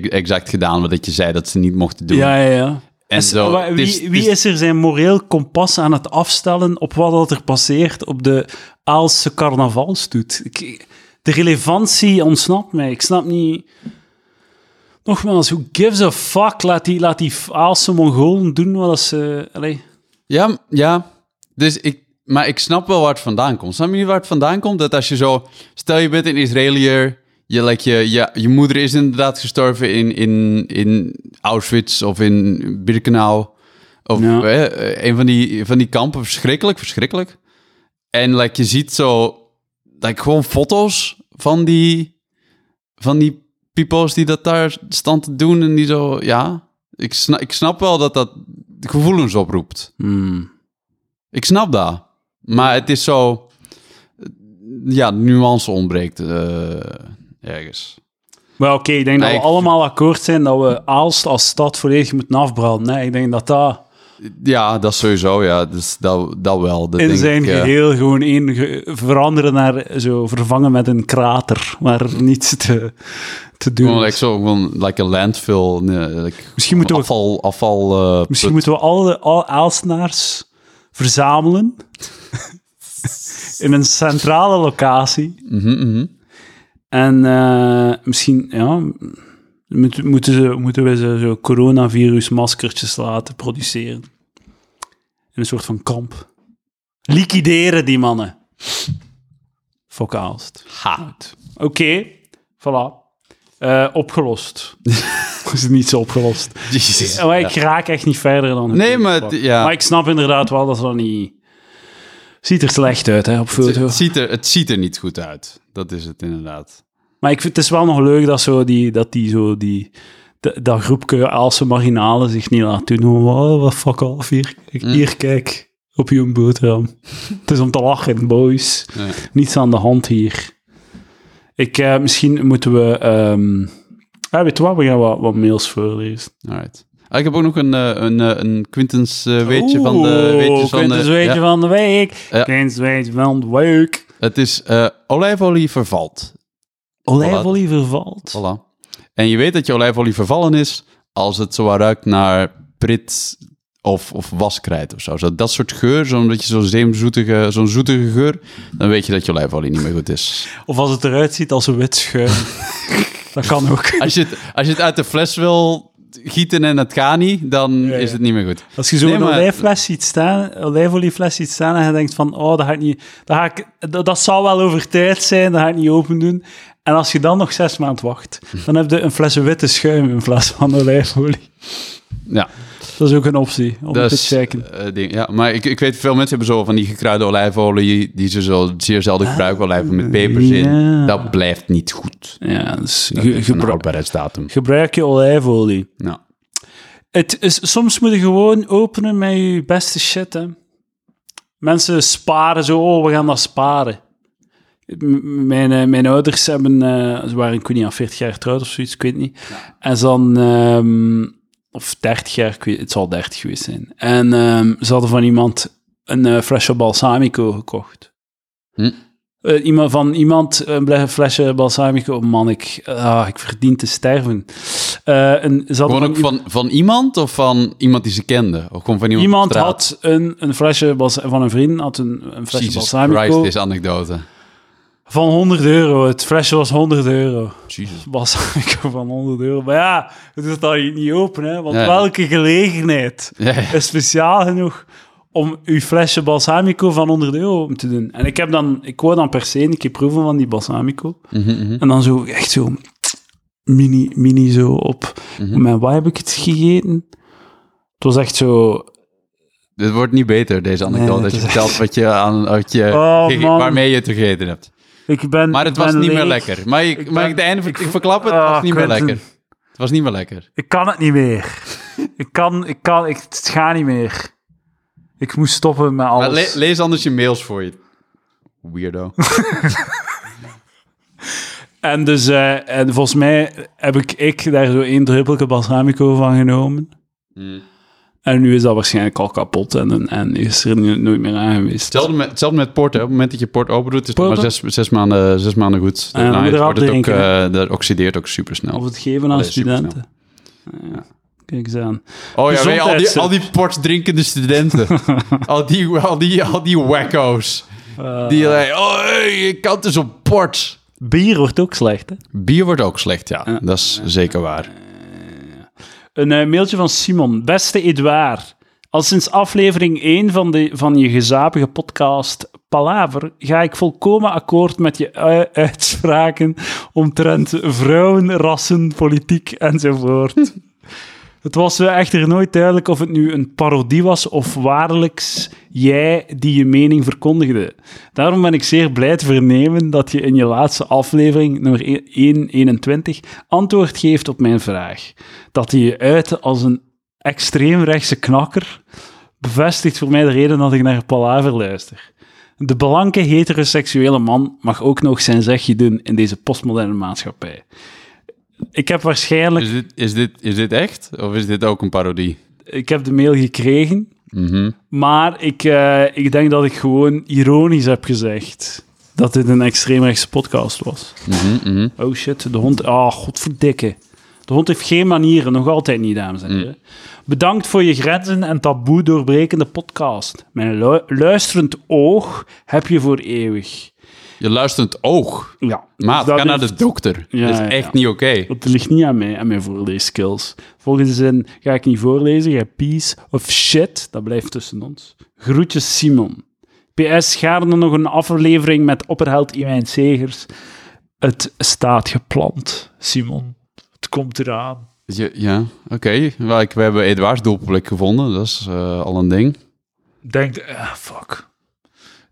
exact gedaan wat je zei dat ze niet mochten doen. Ja, ja, ja. en Is- zo, wie, wie is- er zijn moreel kompas aan het afstellen op wat dat er passeert op de Aalse carnavalstoet? Ik, de relevantie ontsnapt mij. Ik snap niet... Nogmaals, who gives a fuck? Laat die, laat die Aalse Mongolen doen wat ze... Allee. Ja, ja. Dus ik, maar ik snap wel waar het vandaan komt. Snap je niet waar het vandaan komt? Dat als je zo... Stel je bent een Israëliër, je, like, je, je, je moeder is inderdaad gestorven in, in, in Auschwitz of in Birkenau. Of Ja. eh, een van die, van die kampen. Verschrikkelijk, verschrikkelijk. En like, je ziet zo... Like, gewoon foto's van die... Van die people's die dat daar staan te doen. En die zo... Ja, ik snap, ik snap wel dat dat gevoelens oproept. Hmm. Ik snap dat. Maar het is zo... Ja, de nuance ontbreekt eh, ergens. Maar oké, ik denk dat we ik- allemaal akkoord zijn dat we Aalst als stad volledig moeten afbranden. Nee, ik denk dat dat Ja, dat sowieso, ja. Dus dat, dat wel. Dat in zijn ik, eh, geheel gewoon één ge- veranderen naar zo vervangen met een krater waar niets te, te doen Gewoon is. like zo, gewoon like een landfill. nee, like Misschien moeten we- afval, afval eh, Misschien moeten we alle, alle Aalstenaars verzamelen in een centrale locatie. Mhm, mhm. En eh, misschien, ja, moet- moeten, ze, moeten we ze zo coronavirus-maskertjes laten produceren. In een soort van kamp. Liquideren die mannen. Fok Aalst. Ha. Oké, voilà. Eh, opgelost. is het niet zo opgelost. Jezus. Ja, maar ik raak echt niet verder dan het Nee, maar ja. Maar ik snap inderdaad wel dat dat niet... Ziet er slecht uit, hè, op foto. Het ziet, er, het ziet er niet goed uit. Dat is het inderdaad. Maar ik vind het is wel nog leuk dat, zo die, dat die zo die... de- dat groepje Aalse marginalen zich niet laat doen. Oh, wat fuck off, hier, Mm. hier kijk, op je boterham. het is om te lachen, boys. Niets aan de hand hier. Ik, eh, misschien moeten we... ehm ah, weet je wat, we gaan wat, wat mails voorlezen. Alright. Ah, ik heb ook nog een, eh, een, eh, een Quintens eh, weetje van de... Weetjes van de weetje ja. van de week. Ja. Quintus weetje van de week. Het is eh, olijfolie vervalt. Olijfolie vervalt. Voilà. En je weet dat je olijfolie vervallen is als het zo ruikt naar prit of, of waskrijt of zo. zo. Dat soort geur, zo'n beetje zo'n zeemzoetige, zo'n zoetige geur, dan weet je dat je olijfolie niet meer goed is. Of als het eruit ziet als een wit schuim. dat kan ook. Als je het, als je het uit de fles wil gieten en het gaat niet, dan ja. is het niet meer goed. Als je zo'n Nee, maar- olijfles ziet staan, olijfoliefles ziet staan en je denkt van, oh, dat ga ik niet, dat, ga ik, dat, dat zal wel over tijd zijn, dat ga ik niet open doen. En als je dan nog zes maanden wacht, dan heb je een fles witte schuim in plaats van olijfolie. Ja, Dat is ook een optie om te checken. eh, ding, ja. Maar ik, ik weet, veel mensen hebben zo van die gekruide olijfolie, die ze zo zeer zelden gebruiken, olijfolie met pepers in. Dat blijft niet goed. Ja, dus Dat ge- gebruik je olijfolie. Nou, Het is, soms moet je gewoon openen met je beste shit, hè. Mensen sparen zo, oh, we gaan dat sparen. M- Mijn, eh, mijn ouders hebben, eh, ze waren, ik weet niet, aan 40 jaar getrouwd of zoiets, ik weet niet. En dan, of 30 jaar, ik weet, het zal 30 geweest zijn. En ehm, ze hadden van iemand een eh, flesje balsamico gekocht. Hm. Eh, iemand van iemand een ble- flesje balsamico. Man, ik, ah, ik verdien te sterven. Eh, een, ze hadden Gewoon ook van, van iemand of van iemand die ze kende? Of gewoon van iemand, Iemand had een, een flesje van een vriend had een, een flesje Jesus balsamico Christ, deze anekdote. Van 100 euro. Het flesje was 100 euro. Jesus. Balsamico van 100 euro. Maar ja, het doet dat niet open, hè? Want Ja. welke gelegenheid Ja, is speciaal genoeg om uw flesje balsamico van 100 euro open te doen? En ik heb dan, ik wou dan per se een keer proeven van die balsamico. Mhm, mhm. En dan zo, echt zo, mini, mini zo op. Met wat heb ik het gegeten? Het was echt zo, Dit wordt niet beter, deze anekdote. Nee, dat je is vertelt wat je aan, wat je, Oh, waarmee je het gegeten hebt. Ik ben Maar het was niet meer lekker. Maar ik, ben- ik de einde ik, verklap het? Het Ah, was niet meer lekker. Het was niet meer lekker. Ik kan het niet meer. ik kan, ik kan, ik, het gaat niet meer. Ik moest stoppen met Maar alles. le- lees anders je mails voor je. Weirdo. En dus, eh, en volgens mij heb ik, ik daar zo één druppelke balsamico van genomen. Mm. En nu is dat waarschijnlijk al kapot en, en is er nu- nooit meer aan geweest. Hetzelfde met, hetzelfde met port. Hè. Op het moment dat je port open doet, is het maar zes, zes, maanden, zes maanden goed. dan Daarna eraf wordt het ook, eh, dat oxideert ook super snel. Of het geven aan Allee, studenten. Ja. Kijk eens aan. Oh ja, je, al, die, al die port drinkende studenten. al, die, al, die, al die wacko's. Eh, Die, like, oh hey, je kan dus op port. bier wordt ook slecht, hè? Bier wordt ook slecht, ja. Dat is zeker waar. Een eh, mailtje van Simon. Beste Edouard, al sinds aflevering 1 van, de, van je gezapige podcast Palaver ga ik volkomen akkoord met je ui- uitspraken omtrent vrouwen, rassen, politiek enzovoort. Het was echter nooit duidelijk of het nu een parodie was of waarlijks jij die je mening verkondigde. Daarom ben ik zeer blij te vernemen dat je in je laatste aflevering, nummer 121, antwoord geeft op mijn vraag. Dat je je uitte als een extreemrechtse knakker bevestigt voor mij de reden dat ik naar Palaver luister. De blanke heteroseksuele man mag ook nog zijn zegje doen in deze postmoderne maatschappij. Ik heb waarschijnlijk... Is dit, is, dit, is dit echt? Of is dit ook een parodie? Ik heb de mail gekregen, Mhm. maar ik, eh, ik denk dat ik gewoon ironisch heb gezegd dat dit een extreemrechtse podcast was. Mhm, mhm. Oh shit, de hond... Ah, godverdikke. De hond heeft geen manieren, nog altijd niet, dames en heren. Bedankt voor je grenzen en taboe doorbrekende podcast. Mijn lu- luisterend oog heb je voor eeuwig. Je luistert oog. Ja. Dus ga naar de dokter. Ja, dat is ja, echt ja. niet oké. Dat ligt niet aan mij en mijn voorleeskills. Volgende zin ga ik niet voorlezen. Jij piece of shit. Dat blijft tussen ons. Groetjes Simon. PS, gaarne nog een aflevering met opperheld Iwijn Segers. Het staat gepland, Simon. Het komt eraan. Je- Ja, oké. We hebben Edouards doelpubliek gevonden. Dat is eh, al een ding. Denkt, ah, fuck.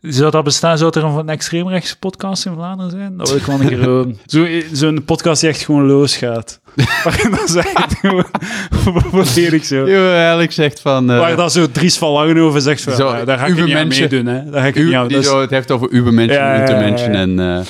Zou dat bestaan? Zou er een extreemrechtse podcast in Vlaanderen zijn? Dat wil ik wel een keer horen. Zo- Zo'n podcast die echt gewoon losgaat. Maar dan zeg ik het gewoon volledig zo. Je eigenlijk zegt van... eh, Waar dat zo Dries van Langenhoven zegt van, Zo, ja, daar ga ik niet aan mensen- meedoen. Hè. Daar ga ik u- niet aan. die zo, het heeft over ubermenschen, Ja, intermenschen en eh,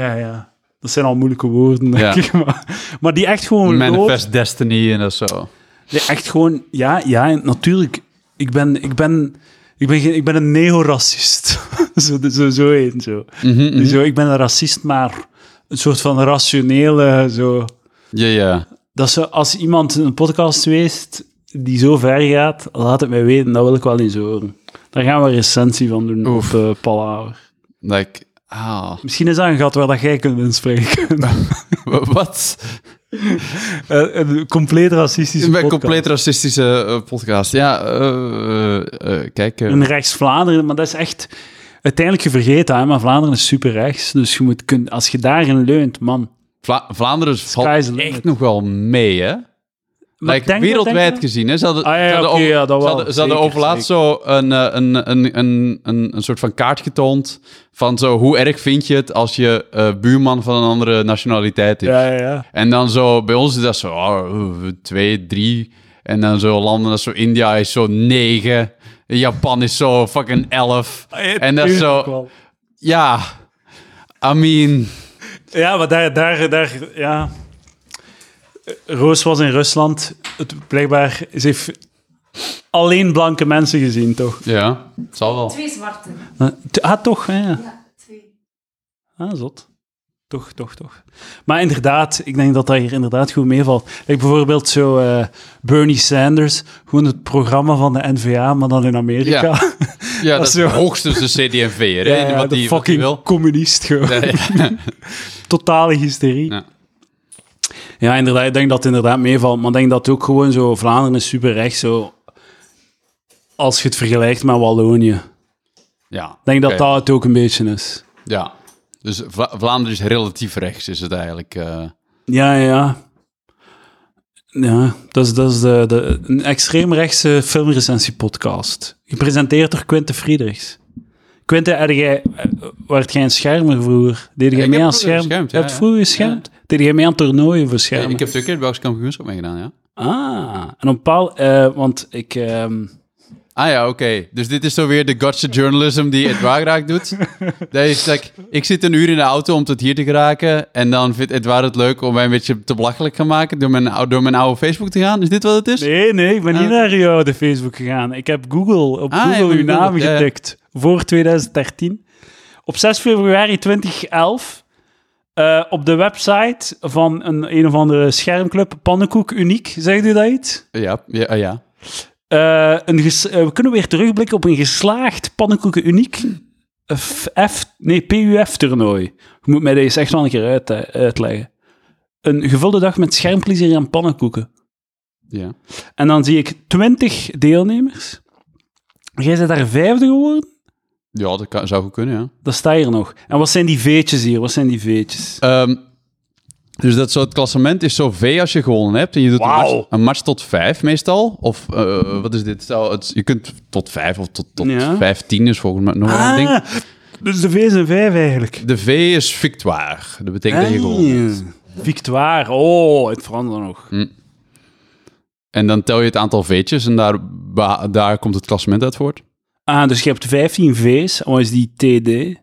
ja, ja. Dat zijn al moeilijke woorden, denk Ja. ik. Maar, maar die echt gewoon los- manifest destiny en dat zo. die echt gewoon... Ja, ja, natuurlijk. Ik ben, ik ben, ik ben, geen- ik ben een neoracist. zo, zo, zo zo. Mhm, mhm. zo. Ik ben een racist, maar een soort van rationele... Zo. Ja, ja. Dat ze, als iemand een podcast weest die zo ver gaat, laat het mij weten. Dat wil ik wel eens horen. Daar gaan we een recensie van doen Oef. op uh, Palaver. Like, ah. Misschien is dat een gat waar dat jij kunt inspreken. Wat? Eh, een compleet racistische podcast. compleet racistische eh, podcast. Ja, eh, kijk. Een rechts-Vlaanderen, maar dat is echt... Uiteindelijk, je vergeet dat, hè, maar Vlaanderen is super rechts. Dus je moet kun, als je daarin leunt, man... Vla- Vlaanderen valt echt nog wel mee, hè? Like, wereldwijd gezien, hè? Ze hadden, Ah, ja, ze hadden over, ja, dat ze wel. hadden, ze hadden Zeker, overlaatst zo een, eh, een, een, een, een, een soort van kaart getoond van zo, hoe erg vind je het als je eh, buurman van een andere nationaliteit is? Ja, ja, ja. En dan zo, bij ons is dat zo, oh, twee, drie. En dan zo landen als zo, India is zo negen. Japan is zo fucking elf. En dat is zo, ja, I mean, Ja, maar daar, daar, daar, ja... Roos was in Rusland. Het, blijkbaar, ze heeft alleen blanke mensen gezien, toch? Ja, het zal wel. Twee zwarte. Eh, Ah, toch, ja. Ja, twee. Ah, zot. Toch, toch, toch. Maar inderdaad, ik denk dat dat hier inderdaad goed meevalt. Like bijvoorbeeld zo eh, Bernie Sanders, gewoon het programma van de NVA, maar dan in Amerika. Ja. Ja, dat is zo. hoogstens de CD&V, Ja, hè? ja, wat de die, wat fucking die wil. communist gewoon. Ja, Totale hysterie. Ja. Ja. inderdaad, ik denk dat het inderdaad meevalt. Maar ik denk dat ook gewoon zo, Vlaanderen is super recht, zo, als je het vergelijkt met Wallonië. ja. Ik denk dat dat het ook een beetje is. Ja. Dus Vla- Vlaanderen is relatief rechts, is het eigenlijk. eh. Ja, ja. Ja, dat is, dat is de, de, een extreemrechtse filmrecensie-podcast. Gepresenteerd door Quinte Friedrichs. Quinte, had jij, eh, werd jij een schermer vroeger? Deed jij ik mee aan scherm? geschermd, Je ja, hebt ja. vroeger geschermd? Deed jij mee aan toernooien voor schermen? ik heb keer het Belgisch kampioenschap meegedaan, ja. Ah, en op een bepaald... eh, want ik... ehm, Ah ja, oké. Dus dit is zo weer de gotcha journalism die Edouard graag doet. Dat is, like, ik zit een uur in de auto om tot hier te geraken. En dan vindt Edouard het leuk om mij een beetje te belachelijk te maken door mijn, door mijn oude Facebook te gaan. Is dit wat het is? Nee, nee, ik ben niet Ah. naar jouw de Facebook gegaan. Ik heb Google, op Ah, Google uw naam gegoogeld, ja, ja. getikt. Voor 2013. Op 6 februari 2011. Eh, op de website van een, een of andere schermclub, Pannenkoek Uniek, zegt u dat iets? Ja, ja, ah, ja. Eh, een eh, we kunnen weer terugblikken op een geslaagd Pannenkoeken Uniek F, F- nee, PUF-toernooi. Je moet mij deze echt wel een keer uit, eh, uitleggen. Een gevulde dag met schermplezier en pannenkoeken. ja. En dan zie ik 20 deelnemers. Jij bent daar vijfde geworden? Ja, dat kan, zou goed kunnen, ja. Dat staat hier nog. En wat zijn die veetjes hier? Wat zijn die veetjes? Ehm, dus dat zo, het klassement is zo V als je gewonnen hebt. En je doet een match, een match tot vijf meestal. Of eh, wat is dit? Zo, het, je kunt tot vijf of tot, tot Ja. vijftien is volgens mij nog wel een ding. Ah, dus de V zijn vijf eigenlijk. De V is victoire. Dat betekent dat je gewonnen hebt. Ah, Victoire. Oh, het verandert nog. En dan tel je het aantal V'tjes en daar, daar komt het klassement uit voort. Ah, dus je hebt 15 V's. Wat is die TD?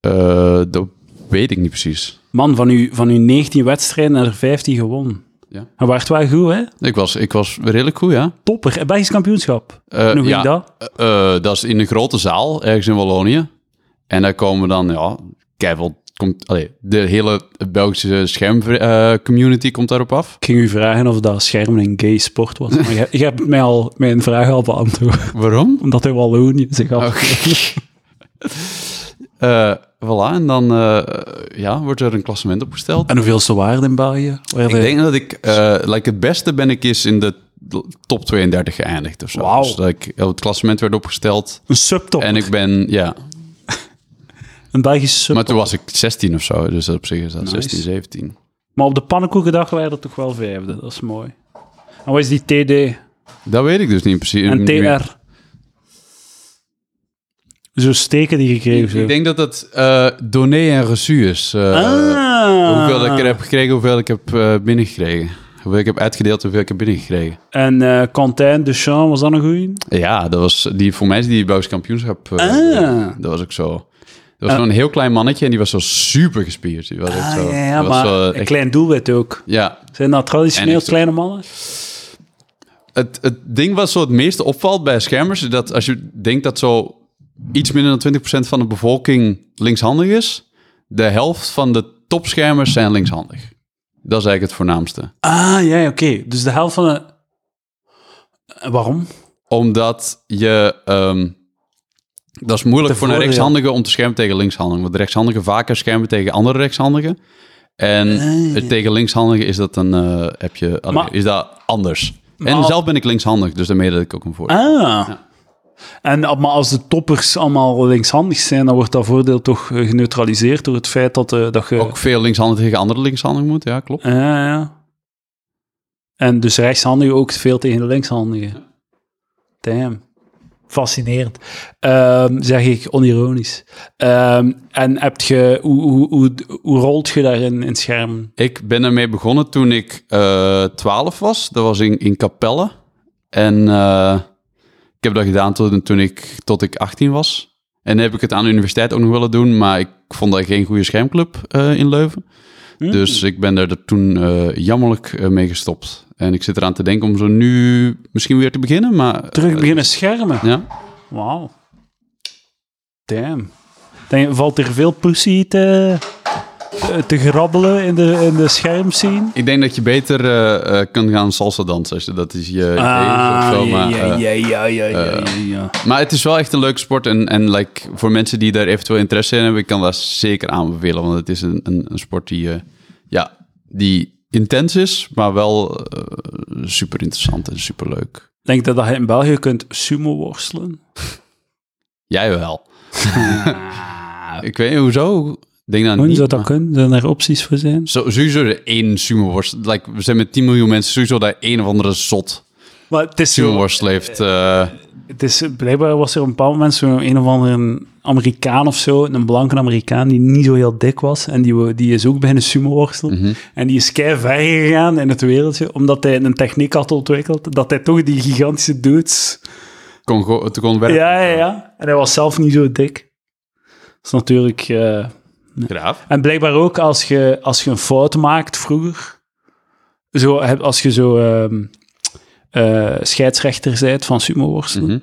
Eh, dat weet ik niet precies. Man, van uw, van uw 19 wedstrijden er 15 gewonnen. Ja. En waart wel goed, hè? Ik was, ik was redelijk goed, ja. Topper. En Belgisch kampioenschap. Eh, hoe ja, ging dat? eh, dat is in een grote zaal, ergens in Wallonië. En daar komen dan, ja, keiveel, komt, allee, de hele Belgische schermcommunity komt daarop af. Ik ging u vragen of dat schermen een gay sport was. Maar je, je hebt mij al mijn vraag al beantwoord. Waarom? Omdat hij Wallonië zich af. Eh voilà, en dan eh, ja, wordt er een klassement opgesteld. En hoeveelste waarde in België? Ik de- denk dat ik, eh like het beste ben ik is in de top 32 geëindigd of zo. Wauw. Dus dat ik, het klassement werd opgesteld Een subtop. en ik ben, ja, Een Belgische subtop. maar toen was ik 16 of zo, dus op zich is dat Nice. 16, 17. Maar op de pannenkoekendag waren er toch wel vijfde. Dat is mooi. En wat is die TD? Dat weet ik dus niet precies. En. TR? Zo steken die gekregen. Ik, zo. ik denk dat het eh donné en reçu is. eh, ah. Hoeveel ik er heb gekregen, hoeveel ik heb eh, binnengekregen. Hoeveel ik heb uitgedeeld, hoeveel ik heb binnengekregen. En eh Quentin Duchamp, was dat een goeie? Ja, dat was die, voor mij is die Belgisch kampioenschap. Ah. Dat was ook zo. Dat was Ah. zo'n heel klein mannetje en die was zo super gespierd. Die was echt Ah, zo, ja, ja dat was maar zo een klein doelwit ook. ja, Zijn dat traditioneel kleine mannen? het, het ding wat zo het meeste opvalt bij schermers... is dat als je denkt dat zo iets minder dan 20% van de bevolking linkshandig is... de helft van de topschermers zijn linkshandig. Dat is eigenlijk het voornaamste. Ah, ja, oké. Dus de helft van de... Eh, Waarom? Omdat je... ehm, dat is moeilijk voor een rechtshandige om te schermen tegen linkshandigen. Want de rechtshandigen vaker schermen tegen andere rechtshandigen. En Ah. tegen linkshandigen is dat een... eh, heb je, Maar- is dat anders. en zelf ben ik linkshandig, dus daarmee dat ik ook een voordeel. Ah. En, eh, maar als de toppers allemaal linkshandig zijn, dan wordt dat voordeel toch eh, geneutraliseerd door het feit dat, eh, dat je... Ook veel linkshandigen tegen andere linkshandigen moet, ja, klopt. Ja, ja. En dus rechtshandigen ook veel tegen de linkshandigen. Damn. Fascinerend. Ehm, zeg ik onironisch. Ehm, en heb je, hoe, hoe, hoe, hoe rolt je daarin in schermen? Ik ben ermee begonnen toen ik eh 12 was. Dat was in, in Capelle. En eh, ik heb dat gedaan toen, toen ik, tot ik 18 was. En heb ik het aan de universiteit ook nog willen doen, maar ik vond dat geen goede schermclub eh, in Leuven. Dus ik ben er toen eh, jammerlijk eh, mee gestopt. En ik zit eraan te denken om zo nu misschien weer te beginnen, maar... Terug beginnen schermen. Ja. Wauw. Damn. Denk, valt er veel pussy te, te, grabbelen in de, in de schermscene? Ik denk dat je beter eh, eh, kan gaan salsa dansen als je dat is je idee. Maar, ja, eh, ja, ja, ja, ja, ja, maar het is wel echt een leuke sport. En, en like, voor mensen die daar eventueel interesse in hebben, ik kan dat zeker aanbevelen. Want het is een, een, een sport die, eh, ja, die intens is, maar wel eh, super interessant en super leuk. Denk dat je in België kunt sumo worstelen? Jij wel. Ik weet niet hoezo. Denk Hoe niet. zou dat maar- kunnen? Zijn er opties voor zijn? Zo, sowieso er één sumo-worst. Like, we zijn met 10 miljoen mensen. Sowieso daar één of andere zot Maar het is zo... sumo-worst heeft. eh, Het is, blijkbaar was er op een bepaald moment zo'n een of andere Amerikaan of zo, een blanke Amerikaan die niet zo heel dik was. En die, die is ook beginnen sumo worstelen. Mhm. En die is kei ver gegaan in het wereldje, omdat hij een techniek had ontwikkeld, dat hij toch die gigantische dudes... kon, kon werken. Ja, ja, ja. En hij was zelf niet zo dik. Dat is natuurlijk... eh, Graaf. En blijkbaar ook als je, als je een fout maakt vroeger, zo, als je zo ehm, eh, scheidsrechter bent van sumo worstelen, Mhm.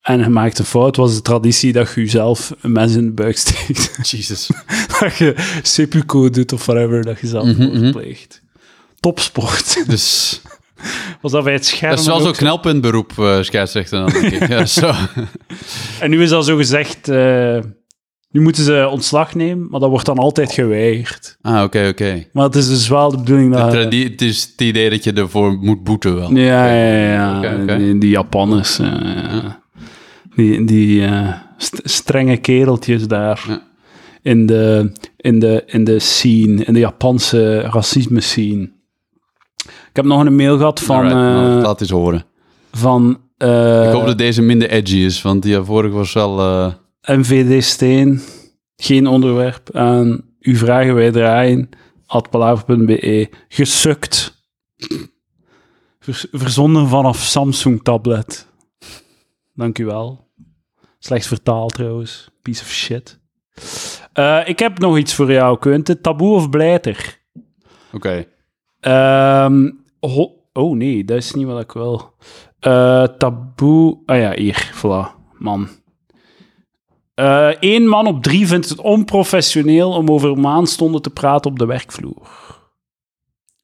en je maakt een fout, was de traditie dat je jezelf een mes in de buik steekt. Jesus. dat je seppuku doet of whatever, dat je zelf Mhm, mhm. pleegt. Topsport. Dus Was dat bij het scherm dat is wel ook zo'n zo? knelpuntberoep, eh scheidsrechter. Dan, denk ik. ja, zo. En nu is dat zo gezegd, eh, nu moeten ze ontslag nemen, maar dat wordt dan altijd geweigerd. Ah, oké, oké. Maar het is dus wel de bedoeling dat... tradi- Het is het idee dat je ervoor moet boeten wel. Ja, ja, ja. Die, die Japanners. Die, die eh, st- strenge kereltjes daar. Ja. In, de, in, de, in de scene, in de Japanse racisme scene. Ik heb nog een mail gehad van... Alright, eh, laat eens horen. van eh, Ik hoop dat deze minder edgy is, want die vorige was wel... MVD Steen. Geen onderwerp aan uw vragen wij draaien. at palaver.be. Gesukt. Verzonden vanaf Samsung tablet. Dank u wel. Slecht vertaald trouwens. Piece of shit. Eh, ik heb nog iets voor jou, Quinte. Taboe of blijter? Oké. Ehm, oh nee, dat is niet wat ik wil. Eh, taboe. Ah ja, hier, voilà, man. Eén man op drie vindt het onprofessioneel om over maanstonden te praten op de werkvloer.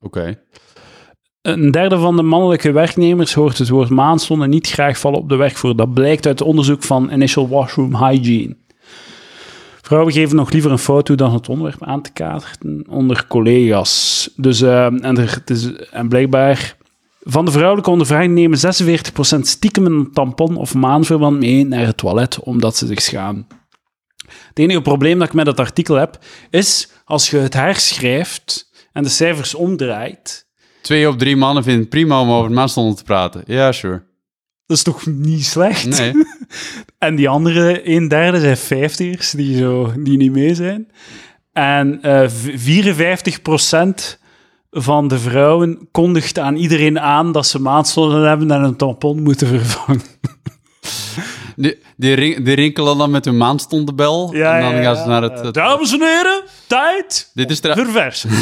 Oké. Een derde van de mannelijke werknemers hoort het woord maanstonden niet graag vallen op de werkvloer. Dat blijkt uit onderzoek van Initial Washroom Hygiene. Vrouwen geven nog liever een foto dan het onderwerp aan te kaarten onder collega's. Dus, eh, en, er, het is, en blijkbaar, van de vrouwelijke ondervraging nemen 46% stiekem een tampon of maanverband mee naar het toilet, omdat ze zich schamen. Het enige probleem dat ik met dat artikel heb, is als je het herschrijft en de cijfers omdraait, Twee op drie mannen vinden het prima om over maanstonden te praten. Ja, sure. dat is toch niet slecht? Nee. En die andere een derde zijn vijftigers die, zo, die niet mee zijn. En eh, v- 54% van de vrouwen kondigt aan iedereen aan dat ze maandstonden hebben en een tampon moeten vervangen. Die, die, rin- die rinkelen dan met hun maanstondebel. en dan gaan ze naar het... het- Dames en heren, tijd dit is verversen.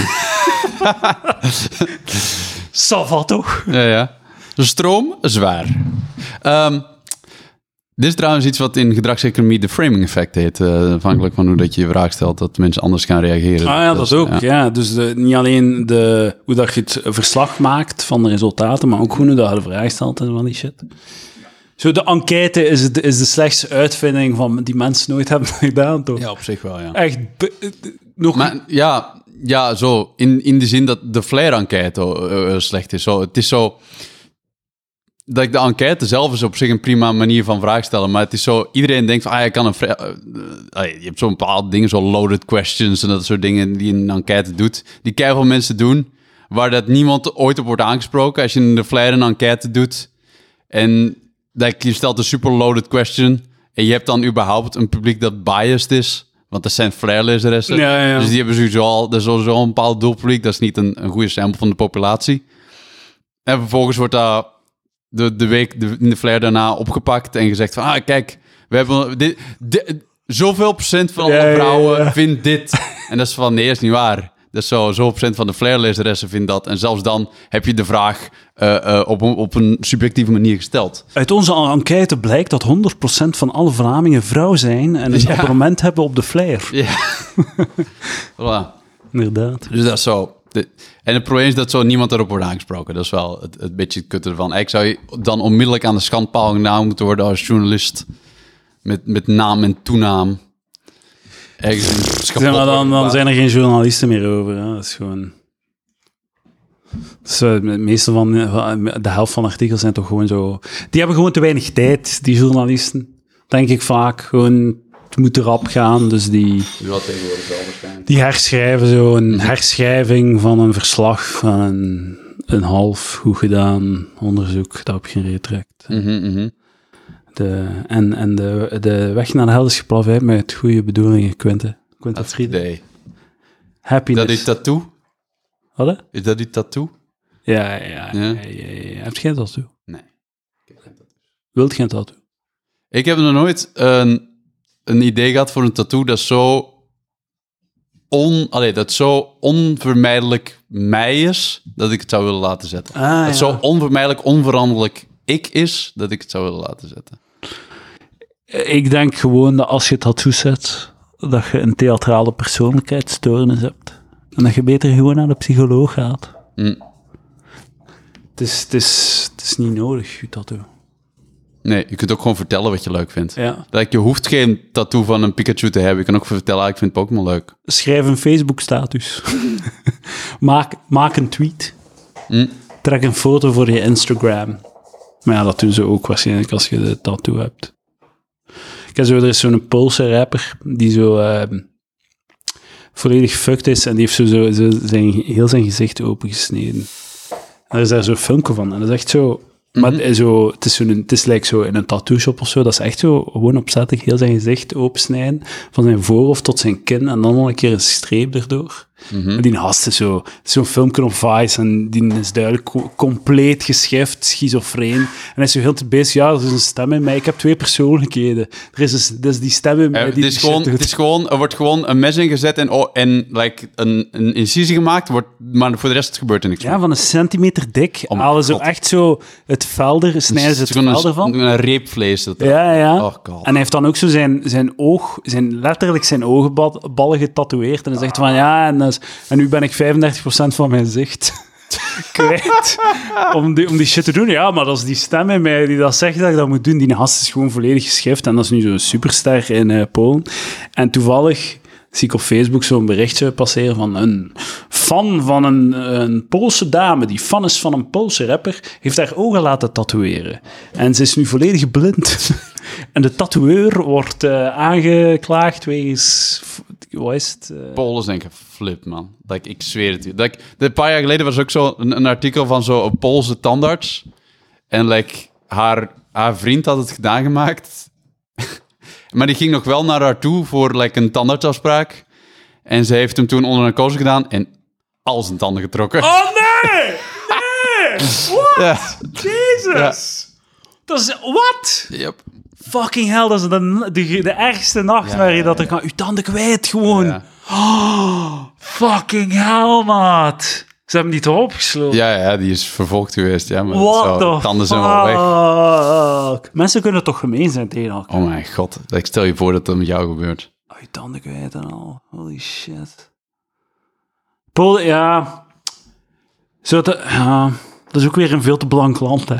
Sava toch? Ja, ja. De stroom, zwaar. Ehm, dit is trouwens iets wat in gedragseconomie de framing effect heet. eh, afhankelijk van hoe dat je je vraag stelt, dat mensen anders gaan reageren. Ah ja, dat Dus, ook. ja. Ja. Dus de, niet alleen de, hoe dat je het verslag maakt van de resultaten, maar ook hoe dat je de vraag stelt en van die shit. Zo, de enquête is, het, is de slechtste uitvinding van die mensen nooit hebben gedaan, toch? Ja, op zich wel, ja. Echt, nog... Maar ja, ja zo, in, in de zin dat de Flair-enquête eh, slecht is. Zo, het is zo... Dat ik de enquête zelf is op zich een prima manier van vraag stellen. Maar het is zo, iedereen denkt van, ah, je kan een... vra- eh, eh, je hebt zo'n bepaalde dingen, zo loaded questions en dat soort dingen die een enquête doet. Die keihard mensen doen, waar dat niemand ooit op wordt aangesproken. Als je in de Flair een enquête doet en dat je stelt een super loaded question en je hebt dan überhaupt een publiek dat biased is, want dat zijn Flair-lezeressen. Ja, ja. Dus die hebben sowieso al, dat is sowieso een bepaald doelpubliek. Dat is niet een, een goede sample van de populatie. En vervolgens wordt dat de, de week de, in de Flair daarna opgepakt en gezegd van, ah, kijk, we hebben dit, dit- zoveel procent van alle Ja, ja, ja. vrouwen vindt dit. En dat is van, nee, is niet waar. Dus zo, zoveel procent van de Flair-lezeressen vindt dat. En zelfs dan heb je de vraag eh, eh, op, een, op een subjectieve manier gesteld. Uit onze enquête blijkt dat 100% van alle Vlamingen vrouw zijn en een Ja. abonnement hebben op de flyer. Ja. voilà. Inderdaad. Dus dat is zo. De- en het probleem is dat zo niemand erop wordt aangesproken. Dat is wel het, het beetje het kutte ervan. Ik zou je dan onmiddellijk aan de schandpaal genomen moeten worden als journalist. Met, met naam en toenaam. Ergens maar dan, zijn er geen journalisten meer over. Hè. Dat is gewoon... Dus, eh, meeste van de helft van de artikels zijn toch gewoon zo... Die hebben gewoon te weinig tijd, die journalisten. Denk ik vaak. Gewoon, moet rap gaan, dus die... Ja. Die herschrijven zo een herschrijving van een verslag van een, een half goed gedaan onderzoek dat op geen reet trekt. Mhm, mhm. De, en en de, de weg naar de hel is geplaveid met goede bedoelingen, Quinte. Quinte Frieden. idee. Happiness. Dat is tattoo? Wat? Is dat die tattoo? Ja, ja, ja. Ja? ja, ja, ja. Heb je geen tattoo? Nee. Wilt geen tattoo? Ik heb nog nooit een, een idee gehad voor een tattoo dat zo, on, allee, dat zo onvermijdelijk mij is, dat ik het zou willen laten zetten. Ah, dat zo onvermijdelijk, onveranderlijk ik is, dat ik het zou willen laten zetten. Ik denk gewoon dat als je tattoo zet, dat je een theatrale persoonlijkheidsstoornis hebt. En dat je beter gewoon naar de psycholoog gaat. Hm. Het is, het is, het is niet nodig, je tattoo. Nee, je kunt ook gewoon vertellen wat je leuk vindt. Ja. Like, je hoeft geen tattoo van een Pikachu te hebben. Je kan ook vertellen, ah, ik vind Pokémon leuk. Schrijf een Facebook-status. maak, maak een tweet. Hm. Trek een foto voor je Instagram. Maar ja, dat doen ze ook waarschijnlijk als je de tattoo hebt. Ik heb zo, er is zo'n Poolse rapper die zo ehm, volledig fucked is en die heeft zo, zo, zo zijn, heel zijn gezicht opengesneden. En er is daar zo'n filmpje van en dat is echt zo... Maar het is, zo, het, is zo'n, het is like zo in een tattoo shop of zo, dat is echt zo gewoon opzettelijk heel zijn gezicht opensnijden, van zijn voorhoofd tot zijn kin en dan nog een keer een streep erdoor. En die gast is zo, zo'n filmpje op Vice en die is duidelijk co- compleet geschift, schizofreen. En hij is zo heel te bezig, ja, er is een stem in mij, ik heb twee persoonlijkheden. Er is, dus, dus die stem in mij Eh, die het, is gewoon, het is gewoon, er wordt gewoon een mes ingezet en, oh, en like, een, een incisie gemaakt, wordt, maar voor de rest gebeurt er niks Ja, van een centimeter dik. Oh halen ze echt zo het velder, snijden ze het gewoon velder van. een reepvlees. Dat Ja, ja. Oh, God. En hij heeft dan ook zo zijn, zijn oog, zijn, letterlijk zijn oogballen getatoeëerd. En hij zegt van, ja, en, dat en nu ben ik 35% van mijn zicht kwijt om die, om die shit te doen. Ja, maar dat is die stem mij die dat zegt dat ik dat moet doen. Die gast is gewoon volledig geschift. En dat is nu zo'n superster in eh, Polen. En toevallig zie ik op Facebook zo'n berichtje passeren van een fan van een, een Poolse dame, die fan is van een Poolse rapper, heeft haar ogen laten tatoeëren. En ze is nu volledig blind. en de tatoeëur wordt eh, aangeklaagd wegens... Wat is het? eh, Polen zijn geflipt, man. Like, ik zweer het je. Like, een paar jaar geleden was ook zo een, artikel van zo'n Poolse tandarts. En like, haar, haar vriend had het gedaan gemaakt. maar die ging nog wel naar haar toe voor like, een tandartsafspraak. En ze heeft hem toen onder een narcose gedaan en al zijn tanden getrokken. Oh nee! Nee! What? Ja. Jezus! Dat is... Wat? Yep. Fucking hell, dat is de, de, de ergste nachtmerrie Ja, dat er kan... Uw tanden kwijt gewoon. Oh, fucking hell, maat. Ze hebben die toch opgesloten? Ja, ja, die is vervolgd geweest. Ja, maar What zo, the tanden zijn wel weg. Mensen kunnen toch gemeen zijn tegen elkaar? Oh mijn god. Ik stel je voor dat dat met jou gebeurt. Oh, je tanden kwijt en al. Holy shit. Polen, ja... Zo te, ja... Dat is ook weer een veel te blank land, hè.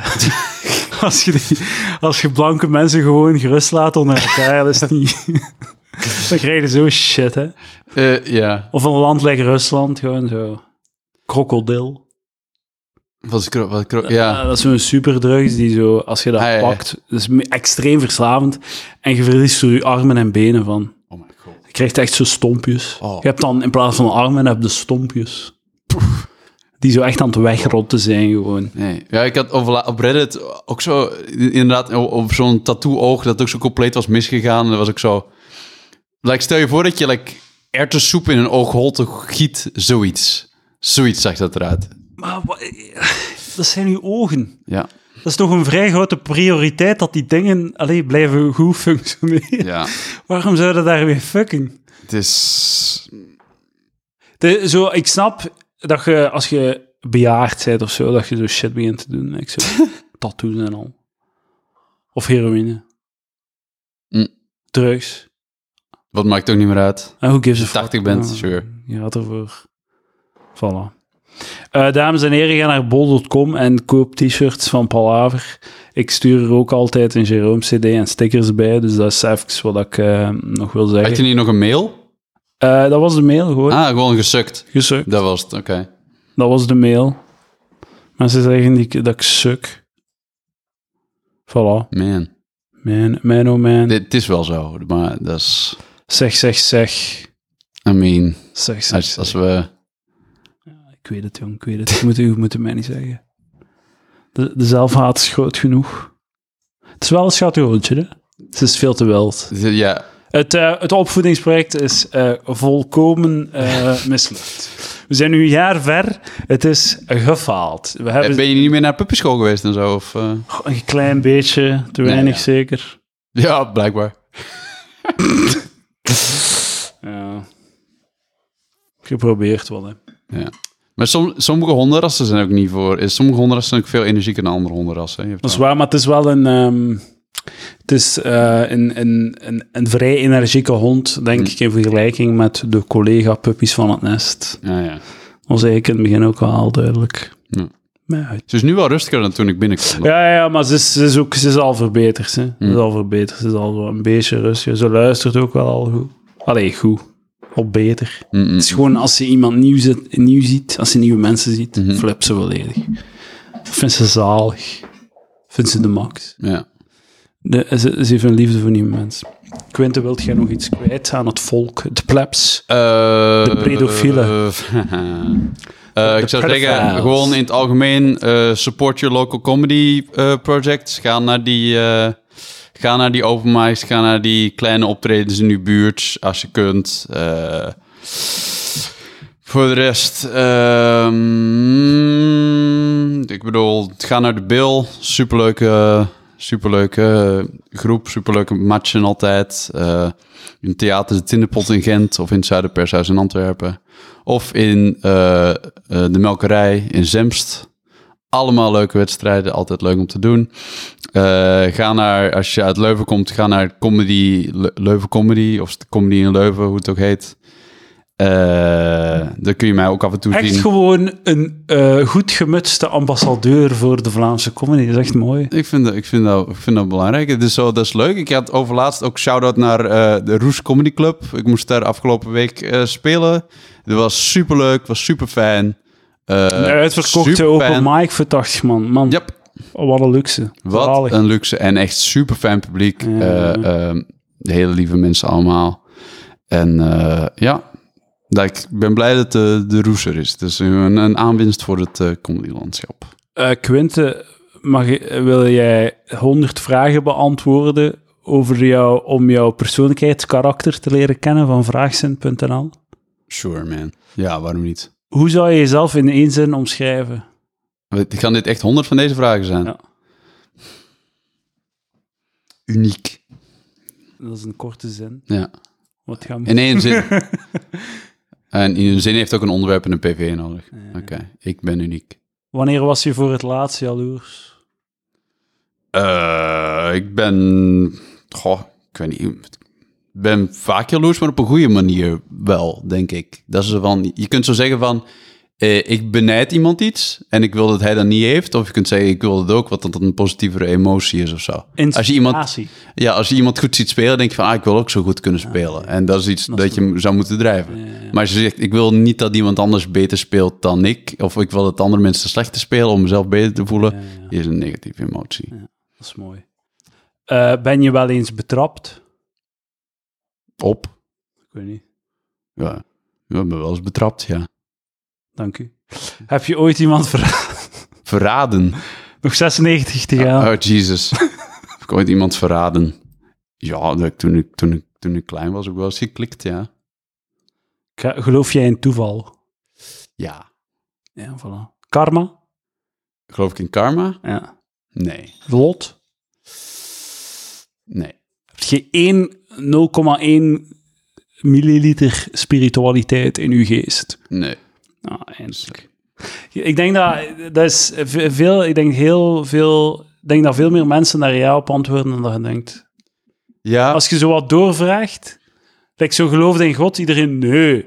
als, je die- als je blanke mensen gewoon gerust laat onder elkaar, dat is niet... dan krijg je zo shit, hè. Eh, ja. Of een land like Rusland, gewoon zo... Krokodil. Was was ik er- Ja. ja. dat is zo'n superdrugs die zo, als je dat Ah, ja, ja. pakt, dat is extreem verslavend. En je verliest er je armen en benen van. Je krijgt echt zo stompjes. Oh. Je hebt dan in plaats van armen, heb je stompjes. Die zo echt aan het wegrotten zijn gewoon. Nee. Ja, ik had op, op Reddit ook zo, inderdaad, op, zo'n tattoo-oog dat ook zo compleet was misgegaan. En dat was ook zo... Like, stel je voor dat je like, erwtensoep in een oogholte giet, zoiets. Zoiets zag dat eruit. Maar wa- dat zijn uw ogen. Ja. Dat is toch een vrij grote prioriteit dat die dingen alleen blijven goed functioneren. Ja. Waarom zouden daar weer fucking? Het is... De, zo, ik snap dat je, als je bejaard bent of zo, dat je zo shit begint te doen. Ik zo, tattoos en al. Of heroïne. Mm. Drugs. Wat maakt ook niet meer uit. En hoe gives a fuck? 80 bent, Ja, sure. Je gaat ervoor. Voilà. Eh, dames en heren, ga naar bol.com en koop t-shirts van Palaver. Ik stuur er ook altijd een Jerome CD en stickers bij, dus dat is even wat ik eh, nog wil zeggen. Had je niet nog een mail? Eh, dat was de mail, gewoon. Ah, gewoon gesukt. Gesukt. Dat was het, oké. Dat was de mail. Mensen zeggen die, dat ik suk. Voilà. Man. Man, man oh man. Dit is wel zo, maar dat is... Zeg, zeg, zeg. I mean, Zeg, zeg, als, zeg. als we... Ik weet het, jong, ik weet het. Je moet, u moet het mij niet zeggen. De, de zelfhaat is groot genoeg. Het is wel een schattenroontje, hè? Het is veel te wild. Ja, Het, eh, het opvoedingsproject is eh, volkomen eh, mislukt. We zijn nu een jaar ver. Het is gefaald. We hebben ben je niet meer naar puppyschool geweest en zo? Of, een klein beetje, te Nee, weinig ja. zeker. Ja, blijkbaar. Ja. Geprobeerd wel, hè. Ja. Maar som, sommige hondenrassen zijn ook niet voor... Sommige hondenrassen zijn ook veel energieker dan andere hondenrassen. Dat is waar, maar het is wel een... ehm, het is eh, een, een, een, een vrij energieke hond, denk Hm. ik, in vergelijking met de collega-puppies van het nest. Ja, ja. Dat was eigenlijk in het begin ook wel al duidelijk. Ja. Maar Ze is nu wel rustiger dan toen ik binnenkwam. Ja, ja, maar ze is, ze is ook ze is al verbeterd. Hè. Ze is Hm. al verbeterd. Ze is al een beetje rustiger. Ze luistert ook wel al goed. Allee, goed. Al beter. Mm, mm. Het is gewoon als ze iemand nieuw, zit, nieuw ziet, als ze nieuwe mensen ziet, Mhm. flip ze volledig. Vindt ze zalig. Vindt ze de max. Ja. De, ze, ze heeft een liefde voor nieuwe mensen. Quinte, wilt jij nog iets kwijt aan het volk, de plebs? Eh, De pedofielen. eh, ik zou pedophiles. zeggen, gewoon in het algemeen, eh, support your local comedy eh, projects. Ga naar die, ga naar die open ga naar die kleine optredens in uw buurt, als je kunt. Eh, voor de rest, ehm, ik bedoel, ga naar de Bill. Superleuke, superleuke groep, superleuke matchen altijd. Eh, in theater De Tinderpot in Gent of in het Zuiderpershuis in Antwerpen. Of in eh, de Melkerij in Zemst. Allemaal leuke wedstrijden, altijd leuk om te doen. Eh, ga naar, als je uit Leuven komt, ga naar Comedy, Le- Leuven Comedy, of Comedy in Leuven, hoe het ook heet. Eh daar kun je mij ook af en toe Echt zien. gewoon een eh, goed gemutste ambassadeur voor de Vlaamse comedy. Dat is echt mooi. Ik vind, dat, ik, vind dat, ik vind dat belangrijk. Het is zo, dat is leuk. Ik had overlaatst ook shout-out naar de Roes Comedy Club. Ik moest daar afgelopen week spelen. Het was superleuk, het was super fijn. Een uitverkochte open mic voor 80 man. Man, Yep. wat een luxe. Wat Zalig. een luxe en echt super fijn publiek. Ja. Eh, eh, de hele lieve mensen allemaal. En eh, ja, dat ik ben blij dat de, de Roes er is. Het is een, een aanwinst voor het eh comedylandschap. Eh, Quinte, mag, wil jij 100 vragen beantwoorden over jou, om jouw persoonlijkheidskarakter te leren kennen van vraagzin.nl? Sure, man. Ja, waarom niet? Hoe zou je jezelf in één zin omschrijven? Gaan dit echt honderd van deze vragen zijn? Ja. Uniek. Dat is een korte zin. Ja. Wat gaan we... In één zin. en in een zin heeft ook een onderwerp en een PV nodig. Oké, ik ben uniek. Wanneer was je voor het laatst jaloers? Eh, ik ben... Goh, ik weet niet. Ben vaak jaloers, maar op een goede manier wel, denk ik. Dat is van... Je kunt zo zeggen van... eh, ik benijd iemand iets en ik wil dat hij dat niet heeft. Of je kunt zeggen, ik wil het ook, wat dat een positievere emotie is of zo. Als je iemand. Ja, als je iemand goed ziet spelen, denk je van, ah, ik wil ook zo goed kunnen spelen. En dat is iets dat, je zou moeten drijven. Maar als je zegt, ik wil niet dat iemand anders beter speelt dan ik, of ik wil dat andere mensen slechter spelen om mezelf beter te voelen, is een negatieve emotie. Dat is mooi. Eh, ben je wel eens betrapt? Op. Ik weet niet. Ja, ik ben wel eens betrapt, ja. Dank u. Heb je ooit iemand verraden? Verraden. Nog 96 te gaan. Oh, Jesus. Heb ik ooit iemand verraden? Ja, dat ik toen, ik, toen, ik, toen ik klein was ook wel eens geklikt, ja. Geloof jij in toeval? Ja. Ja, voilà. Karma? Geloof ik in karma? Ja. Nee. Lot? Nee. Heb je één 0,1 milliliter spiritualiteit in uw geest. Nee. Nou, eindelijk. Ik denk dat, dat is ve- veel, ik denk heel veel, ik denk dat veel meer mensen daar ja op antwoorden dan dat je denkt. Ja, Als je zo wat doorvraagt, like zo geloofde in God, iedereen nee.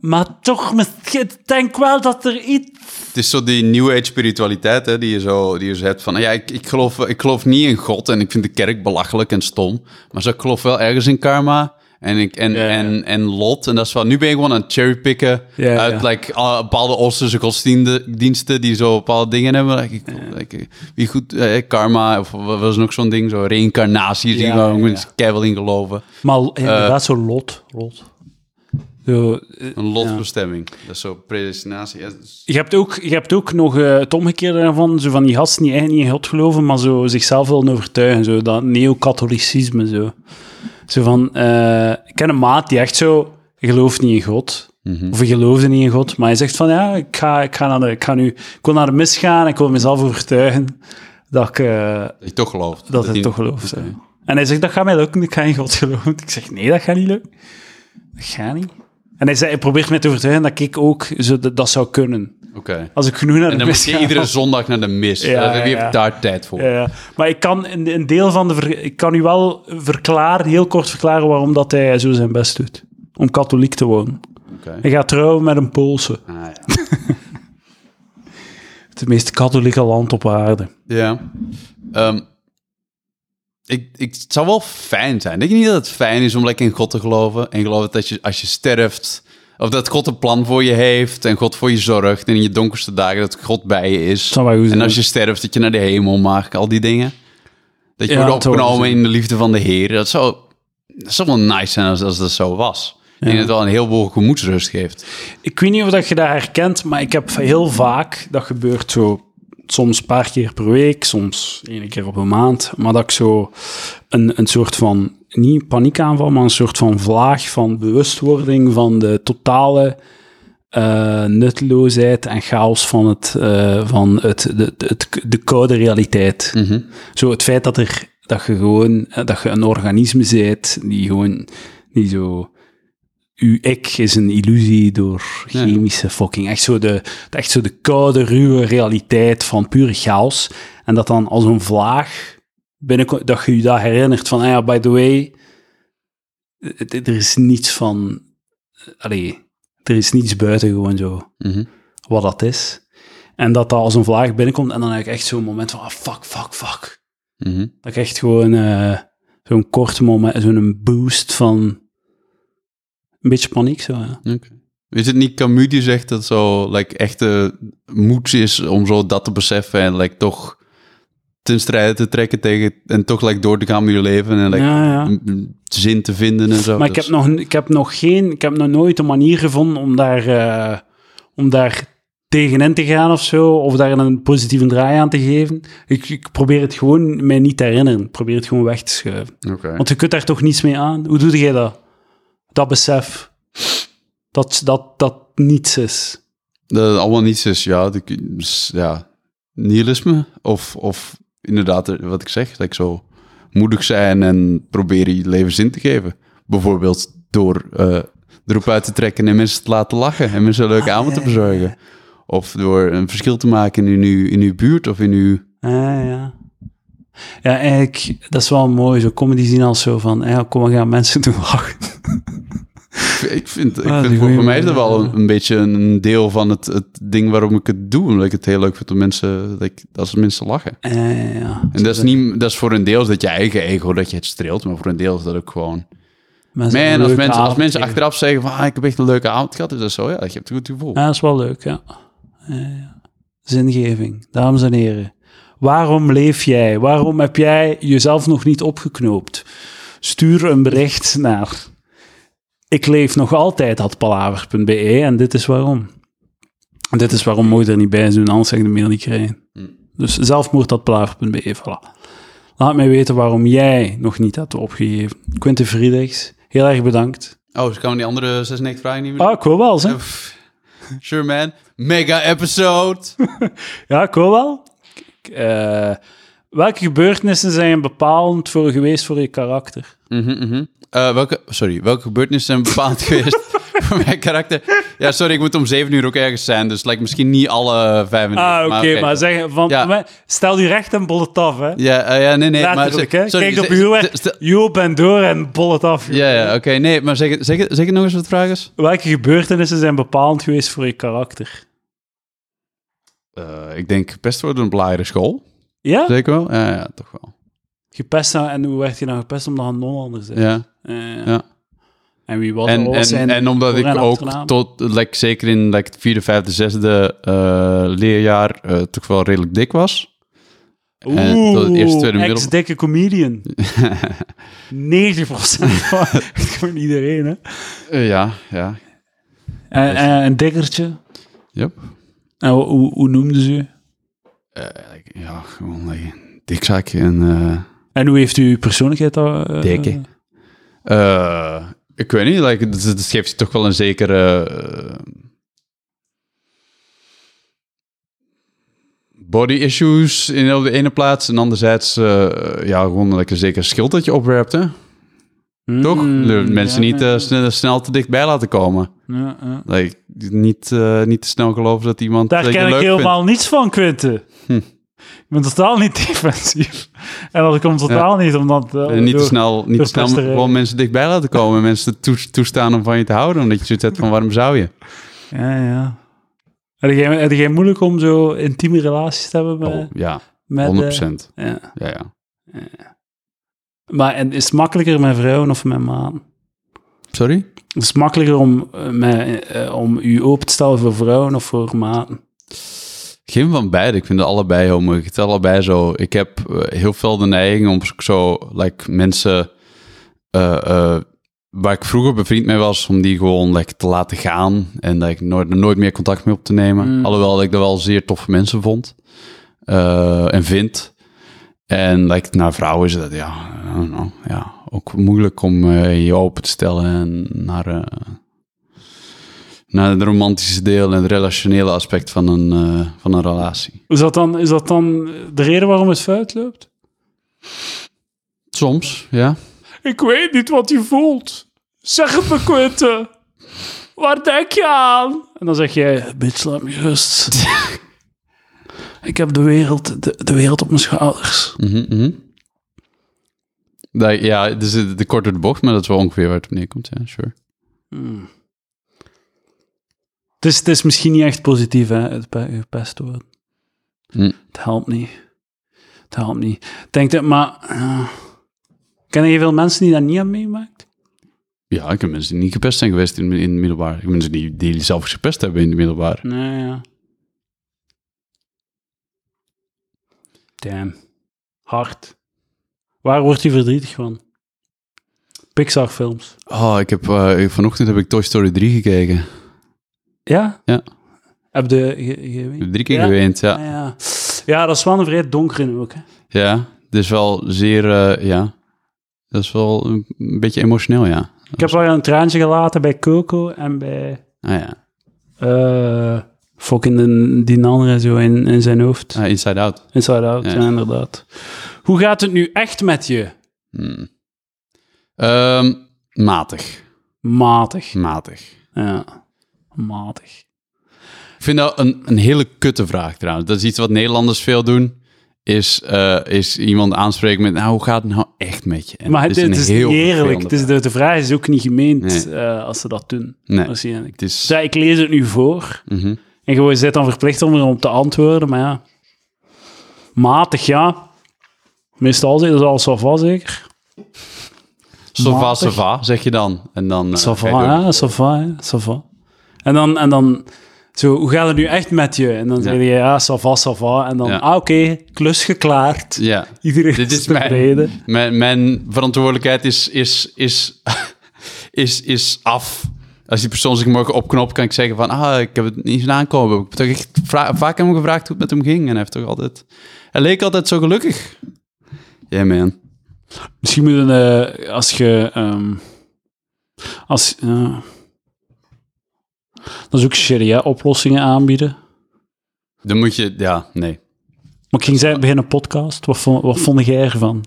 Maar toch, ik denk wel dat er iets... het is zo die New Age spiritualiteit hè, die, je zo, die je zo hebt van... Ja, ik, ik, geloof, ik geloof niet in God en ik vind de kerk belachelijk en stom. Maar zo, ik geloof wel ergens in karma en, ik, en, en, en lot. En dat is wel... Nu ben ik gewoon aan het cherrypicken uit like, alle bepaalde Oosterse godsdiensten die zo bepaalde dingen hebben. Like, ik, like, wie goed... eh, karma, of wat was nog zo'n ding? Zo reïncarnatie, Ja, waar mensen in geloven. Maar inderdaad, zo lot, lot. Zo, eh, Een lotbestemming. Dat is zo predestinatie. Ja, dat is- Je hebt ook, je hebt ook nog eh, het omgekeerde daarvan, zo van die gasten die eigenlijk niet in God geloven, maar zo zichzelf willen overtuigen, zo dat neokatholicisme, zo. Zo van, eh, ik ken een maat die echt zo, gelooft niet in God, of hij geloofde niet in God, maar hij zegt van, ja, ik ga, ik ga, naar de, ik ga nu, ik wil naar de mis gaan, ik wil mezelf overtuigen dat ik, eh, Dat je toch gelooft. dat hij die- toch gelooft. En hij zegt, dat gaat mij lukken, ik ga in God geloven. Ik zeg, nee, dat gaat niet lukken. Dat gaat niet. En hij, zei, hij probeert mij te overtuigen dat ik ook zo, dat, dat zou kunnen. Oké. Als ik genoeg naar de En dan mis moet je iedere zondag naar de mis. Ja, Ja, Wie ja. heeft daar tijd voor? Ja, ja. Maar ik kan een, een deel van de... ver- ik kan u wel verklaren, heel kort verklaren waarom dat hij zo zijn best doet. Om katholiek te worden. Oké. Hij gaat trouwen met een Poolse. Ah, ja. Het meest katholieke land op aarde. Ja. Ehm, ik, ik, het zou wel fijn zijn. Denk je niet dat het fijn is om lekker in God te geloven? En geloof dat je, als je sterft, of dat God een plan voor je heeft en God voor je zorgt. En in je donkerste dagen dat God bij je is. En als je sterft, dat je naar de hemel mag, al die dingen. Dat je Ja, wordt opgenomen in de liefde van de Heer. Dat zou, dat zou wel nice zijn als, als dat zo was. Denk dat het wel een heleboel gemoedsrust geeft. Ik weet niet of dat je dat herkent, maar ik heb heel vaak, dat gebeurt zo soms een paar keer per week, soms één keer op een maand, maar dat ik zo een, een soort van, niet paniekaanval, maar een soort van vlaag van bewustwording van de totale eh, nutteloosheid en chaos van, het, eh, van het, de, het, de koude realiteit. Zo het feit dat, er, dat je gewoon, eh, dat je een organisme bent die gewoon, die zo uw ik is een illusie door chemische fucking. Echt zo, de, echt zo de koude, ruwe realiteit van pure chaos. En dat dan als een vlaag binnenkomt, dat je je dat herinnert van, ah ja, by the way, er is niets van, allee, er is niets buiten gewoon zo, Mhm. wat dat is. En dat dat als een vlaag binnenkomt en dan heb ik echt zo'n moment van, ah, fuck, fuck, fuck. Mhm. Dat ik echt gewoon eh, zo'n kort moment, zo'n boost van een beetje paniek zo, ja. Oké. Is het niet Camus die zegt dat zo like, echte moed is om zo dat te beseffen en like, toch ten strijde te trekken tegen en toch like, door te gaan met je leven en like, ja, ja. zin te vinden en zo. Maar ik heb, nog, ik heb nog geen, ik heb nog nooit een manier gevonden om daar, eh, om daar tegenin te gaan of zo, of daar een positieve draai aan te geven. Ik, ik probeer het gewoon mij niet te herinneren. Ik probeer het gewoon weg te schuiven. Want je kunt daar toch niets mee aan? Hoe doe jij dat? Dat besef. Dat dat, dat niets is. Dat het allemaal niets is, ja, de- s- ja nihilisme of, of inderdaad eh, wat ik zeg, like zo moedig zijn en proberen je leven zin te geven. Bijvoorbeeld door eh, erop uit te trekken en mensen te laten lachen en mensen een leuke avond te bezorgen. Of door een verschil te maken in uw, in uw buurt of in uw... Ah, ja. Ja, eigenlijk, dat is wel mooi. Zo comedy zien als zo van, ja, kom, we gaan mensen doen lachen. Ik vind, ik Ah, vind voor, mij is dat wel een, een beetje een deel van het, het ding waarom ik het doe. Omdat ik het heel leuk vind om mensen, dat ik, als mensen lachen. Eh, ja. En dat is, niet, dat is voor een deel dat je eigen ego dat je het streelt, maar voor een deel is dat ook gewoon... Mensen Man, als mensen, als mensen achteraf zeggen van, ah, ik heb echt een leuke avond gehad, is dat zo? Ja, je hebt een goed gevoel. Ja, dat is wel leuk, ja. Ja. Zingeving, dames en heren. Waarom leef jij? Waarom heb jij jezelf nog niet opgeknoopt? Stuur een bericht naar ik leef nog altijd palaver.be en dit is waarom. En dit is waarom moet je er niet bij zijn, anders zeg je de mail niet krijgen. Dus zelfmoord.palaver.be, voilà. Laat mij weten waarom jij nog niet hebt opgegeven. Quinten Friedrichs, heel erg bedankt. Oh, dus kan we die andere 96 vragen niet meer Ah, ik wil wel, zeg. Pff, Sure man, mega episode. Ja, ik wil wel. Eh, Welke gebeurtenissen zijn bepalend voor geweest voor je karakter? Mhm, mhm. Eh, welke, sorry, welke gebeurtenissen zijn bepaald geweest voor mijn karakter? Ja, sorry, ik moet om zeven uur ook ergens zijn, dus like, misschien niet alle vijf minuten. Ah, oké, maar, zeg, van, Ja. stel je recht en bollet af, hè? Ja, eh, ja, nee, nee. maar, hè? sorry, Kijk op Joop en door en bollet af. Ja, ja, oké, nee, maar zeg, zeg, zeg nog eens wat is. Welke gebeurtenissen zijn bepalend geweest voor je karakter? Eh, ik denk best worden op lagere school. Ja? Zeker wel? Ja, ja, toch wel. Gepest nou- en hoe werd je nou gepest omdat een non anders is? Ja, ja. En wie was En, en, zijn en omdat ik ook achternaam? tot, like, zeker in like, het vierde, vijfde, zesde eh, leerjaar eh, toch wel redelijk dik was. en tot het eerste, tweede middel- ex-dikke comedian. 90% van iedereen, hè? Ja, ja. En, en een dikkertje. Yep. En hoe, hoe, hoe noemden ze u? Eh, ja, gewoon een dikzak en... eh, En hoe heeft uw persoonlijkheid dat... eh, Dikke. Ik weet niet, like, dat, dat geeft je toch wel een zekere... body issues in de ene plaats. En anderzijds, eh, ja, gewoon een zeker schild dat je opwerpt, hè? Mm, Toch? De mensen ja, niet ja, eh, snel, snel te dichtbij laten komen. ja, ja. Like, niet, eh, niet te snel geloven dat iemand Daar je ken ik helemaal niets van, Quinten. Hm. Ik ben totaal niet defensief. En dat komt totaal niet omdat... eh. En niet te snel, niet te snel gewoon mensen dichtbij laten komen. En mensen toe- toestaan om van je te houden. Omdat je zoiets hebt van, waarom zou je? Ja, ja. Heb jij, heb jij moeilijk om zo intieme relaties te hebben met... Oh, ja, met 100 eh, ja. Ja, ja. Maar en is het makkelijker met vrouwen of met mannen? Sorry? Is het makkelijker om, eh, met, eh, om u open te stellen voor vrouwen of voor maten? Geen van beide. Ik vind het allebei heel moeilijk. Het is allebei zo. Ik heb eh, heel veel de neiging om zo, like, mensen waar ik vroeger bevriend mee was, om die gewoon like, te laten gaan en like, nooit, nooit meer contact mee op te nemen. Mm. Alhoewel dat ik dat wel zeer toffe mensen vond en vind. En like, naar vrouwen is dat ja, know, ja, ook moeilijk om eh, je open te stellen en naar, eh, naar het romantische deel en het relationele aspect van een, eh, van een relatie. Is dat, dan, is dat dan de reden waarom het fout loopt? Soms, ja. Ik weet niet wat je voelt. Zeg het me, Quinten. Waar denk je aan? En dan zeg jij, bitch, laat me rust. Ik heb de wereld, de, de wereld op mijn schouders. Mhm, mhm. Dat- ja, dus de, de korte de bocht, maar dat is wel ongeveer waar het op neerkomt. Ja, sure. Het is, het is misschien niet echt positief, hè, het pe- gepest worden. Hm. Het helpt niet. Het helpt niet. Denk dat, maar... Uh, ken je veel mensen die dat niet hebben meemaakt? Ja, ik heb mensen die niet gepest zijn geweest in, in het middelbaar. Ik heb mensen die, die zelf gepest hebben in het middelbaar. Nee, ja. Damn. Hard. Waar wordt hij verdrietig van? Pixar-films. Oh, ik heb, eh, vanochtend heb ik Toy Story 3 gekeken. Ja? Ja. Heb je drie keer Ja? geweend, ja. Ja, ja. ja, dat is wel een vrij donker in ook. Hè. Ja, dus wel zeer, eh, ja. Dat is wel een, een beetje emotioneel, ja. Ik heb wel een traantje gelaten bij Coco en bij Ah ja, eh fucking die andere zo in, in zijn hoofd. Ah, Inside Out. Inside Out, ja. Ja. inderdaad. Hoe gaat het nu echt met je? Hmm. Ehm, matig, Matig. matig. Ja, matig. Ik vind dat een, een hele kutte vraag trouwens. Dat is iets wat Nederlanders veel doen. Is, eh, is iemand aanspreken met, nou, hoe gaat het nou echt met je? En maar het, het een is heel eerlijk. Het is, de, de vraag is ook niet gemeend Nee. eh, als ze dat doen. Nee, Waarschijnlijk. het is... Dus ik lees het nu voor. Mhm. En je zit dan verplicht om erop te antwoorden. Maar ja, matig, ja. Meestal is al zeker. Ça va, Matig. ça va, zeg je dan. En dan... Ça ga je va, door. ja, ça va, hè, ça va. En dan, en dan zo, hoe gaat het nu echt met je? En dan Ja. zeg je, ja, ça va, ça va. En dan, Ja. ah, oké, klus geklaard. Ja, Iedereen Dit is is mijn- tevreden. mijn, mijn verantwoordelijkheid is, is, is, is, is af. Als die persoon zich morgen opknopt, kan ik zeggen van... Ah, ik heb het niet zien aankomen. Ik heb toch echt vaak hem gevraagd hoe het met hem ging. En hij heeft toch altijd... Hij leek altijd zo gelukkig. Ja, man. Misschien moet een, eh, als je... ehm, als, ja. dan is ook sharia oplossingen aanbieden. Dan moet je... Ja, nee. Maar ik ging zeggen, begin een podcast. Wat vond, wat vond jij ervan?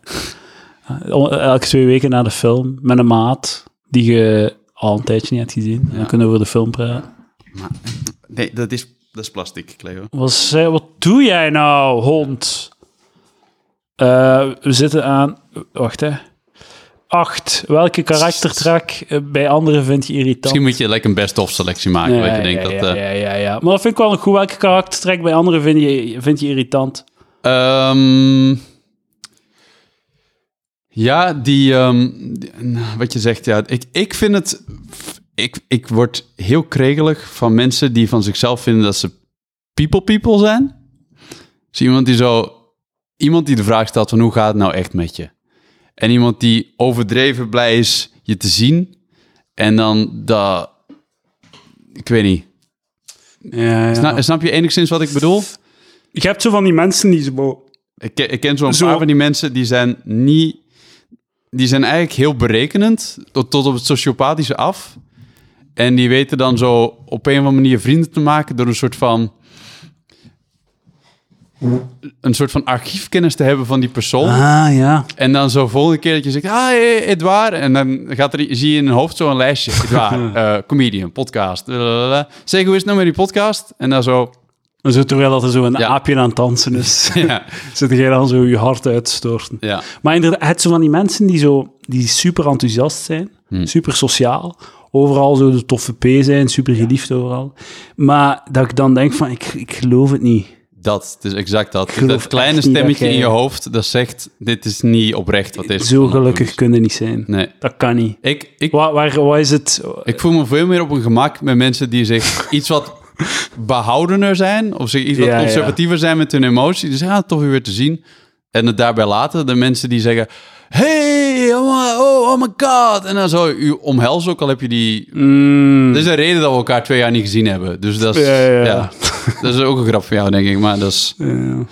Eh, Elke twee weken na de film, met een maat die je al een tijdje niet hebt gezien. En dan kunnen we over de film praten. Nee, dat is, dat is plastic, Cleo. Wat, zei- wat doe jij nou, hond? Eh, we zitten aan... Wacht, hè. Acht. Welke karaktertrek eh, bij anderen vind je irritant? Misschien moet je lekker een best-of selectie maken. Ja, wat je denkt ja, dat... ja, eh, ja, ja, ja. Maar dat vind ik wel een goed. Welke karaktertrek bij anderen vind je, vind je irritant? Ehm, ja, die, ehm, die- nou, wat je zegt, ja, ik, ik vind het, ik, ik word heel kregelig van mensen die van zichzelf vinden dat ze people people zijn. Dus iemand die zo, iemand die de vraag stelt van hoe gaat het nou echt met je? En iemand die overdreven blij is je te zien en dan dat, ik weet niet. Ja, ja. Snap, snap je enigszins wat ik bedoel? Je hebt zo van die mensen die zo... Ik, ken- ik ken zo'n Zo- paar van die mensen die zijn niet. Die zijn eigenlijk heel berekenend, tot, tot op het sociopathische af. En die weten dan zo op een of andere manier vrienden te maken door een soort van. Een soort van archiefkennis te hebben van die persoon. Ah, ja. En dan zo volgende keer dat je zegt, ah, hey, Edouard. En dan gaat er, zie je in een hoofd zo een lijstje. Edouard, eh, comedian, podcast. lalalala. Zeg, hoe is het nou met die podcast? En dan zo, zo terwijl dat er zo een Ja. aapje aan het dansen is, ja, zit jij dan zo je hart uitstorten. ja. Maar inderdaad, het zo van die mensen die, zo, die super enthousiast zijn, Hmm. super sociaal, overal zo de toffe P zijn, super geliefd overal. Maar dat ik dan denk van, ik, ik geloof het niet. Dat, het is exact dat. Dat kleine stemmetje dat in je hoofd dat zegt, dit is niet oprecht wat deze Zo gelukkig kunnen niet zijn. is. Nee. Dat kan niet. Ik, ik, Waar, waar, waar is het? ik voel me veel meer op een gemak met mensen die zich iets wat behoudener zijn, of zich iets wat Ja, ja. conservatiever zijn met hun emotie. Die zeggen, ah, toch weer te zien. En het daarbij laten. De mensen die zeggen, hey, oh my, oh, oh my god. En dan zo, u omhelzen ook al heb je die... Mm, Dat is een reden dat we elkaar twee jaar niet gezien hebben. Dus dat is, Ja, ja, ja. ja. dat is ook een grap van jou, denk ik. Maar dat is... ja.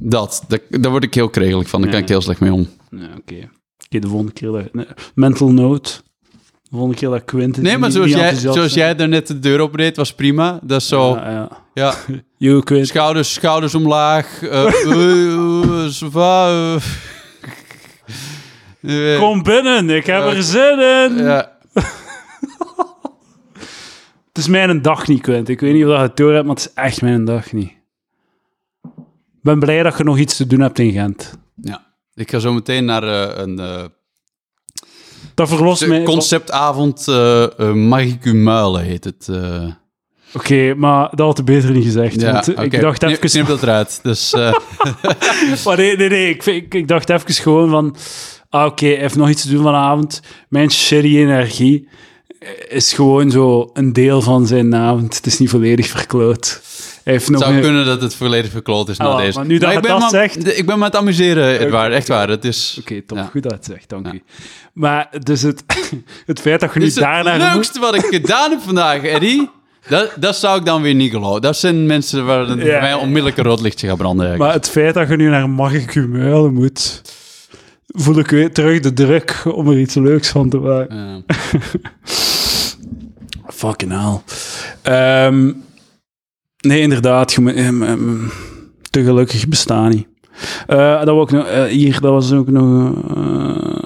Dat, dat, daar word ik heel kregelijk van. Daar kan Ja. ik heel slecht mee om. Ja, oké. Oké, de volgende keer mental note. De volgende keer dat Quentin... Nee, maar zoals jij, zoals jij daar net de deur opreed, was prima. Dat is zo, ja, Ja, ja. Yo, Quentin. schouders, schouders omlaag. eh, eh, eh, Kom binnen, ik heb er zin in. Ja, Het is mijn dag niet, Quentin. Ik weet niet of dat je het door hebt, maar het is echt mijn dag niet. Ik ben blij dat je nog iets te doen hebt in Gent. ja. Ik ga zo meteen naar een Dat verlost mij... conceptavond. eh eh, Mag ik u muilen, heet het. eh. Oké, maar dat had beter niet gezegd. ja, want oké. ik dacht even... Knip dat eruit. Dus eh, Maar nee, nee, nee. Ik, ik, ik dacht even gewoon van... Ah, oké, heeft nog iets te doen vanavond. Mijn shitty energie is gewoon zo een deel van zijn avond. Het is niet volledig verkloot. Hij heeft het nog zou een- kunnen dat het volledig verkloot is Ah, na deze. maar nu dat ik ben dat maar, zegt- Ik ben maar aan het amuseren, Edouard. Echt waar. Het is... Oké, top. Ja. Goed dat je het zegt, dank Ja. u. Maar dus het, het feit dat je nu is het moet... leukste wat ik gedaan heb vandaag, Eddie. Dat, dat zou ik dan weer niet geloven. Dat zijn mensen waar Ja. mij onmiddellijk een rood lichtje gaat branden. eigenlijk. Maar het feit dat je nu naar mag ik u muilen moet... Voel ik weer terug de druk om er iets leuks van te maken. Fucking hell. Ehm, nee, inderdaad. Ehm, ehm, te gelukkig bestaan niet. Eh, dat was ook nog, eh, hier, dat was ook nog... eh,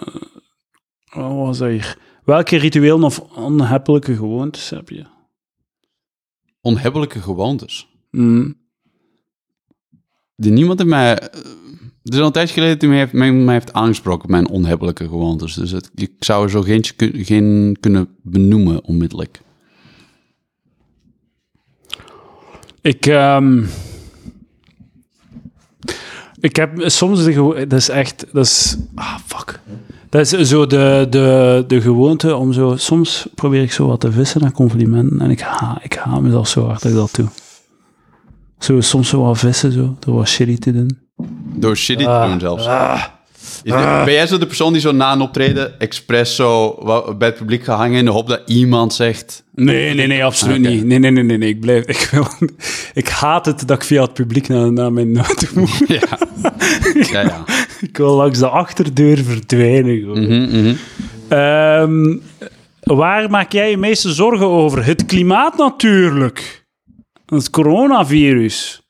wat was dat hier? Welke rituelen of onhebbelijke gewoontes heb je? onhebbelijke gewoontes. Mm. Die niemand in mij... Er is al een tijdje geleden dat hij mij heeft, aangesproken mijn onhebbelijke gewoontes. Dus het, ik zou er zo geen, geen kunnen benoemen onmiddellijk. Ik, ehm, ik heb soms de gewoonte... Dat is echt... Dat is... Ah, fuck. Dat is zo de, de, de gewoonte om zo... Soms probeer ik zo wat te vissen naar complimenten. En ik haat, ik haat mezelf zo hard dat ik dat doe. Zo, soms zo wat vissen, zo. Door wat shitty te doen. Door shitty te Ah, doen zelfs. ah. Is dit- ben jij zo de persoon die zo na een optreden expres zo bij het publiek gaat hangen in de hoop dat iemand zegt... Nee, nee, nee, absoluut niet. Nee, nee, nee, nee, nee. Ik blijf... Ik, wil, ik haat het dat ik via het publiek naar, naar mijn noten moet. Ja, ja, ja. Ik wil langs de achterdeur verdwijnen. Mhm, mhm. Ehm, waar maak jij je meeste zorgen over? Het klimaat natuurlijk. Het coronavirus.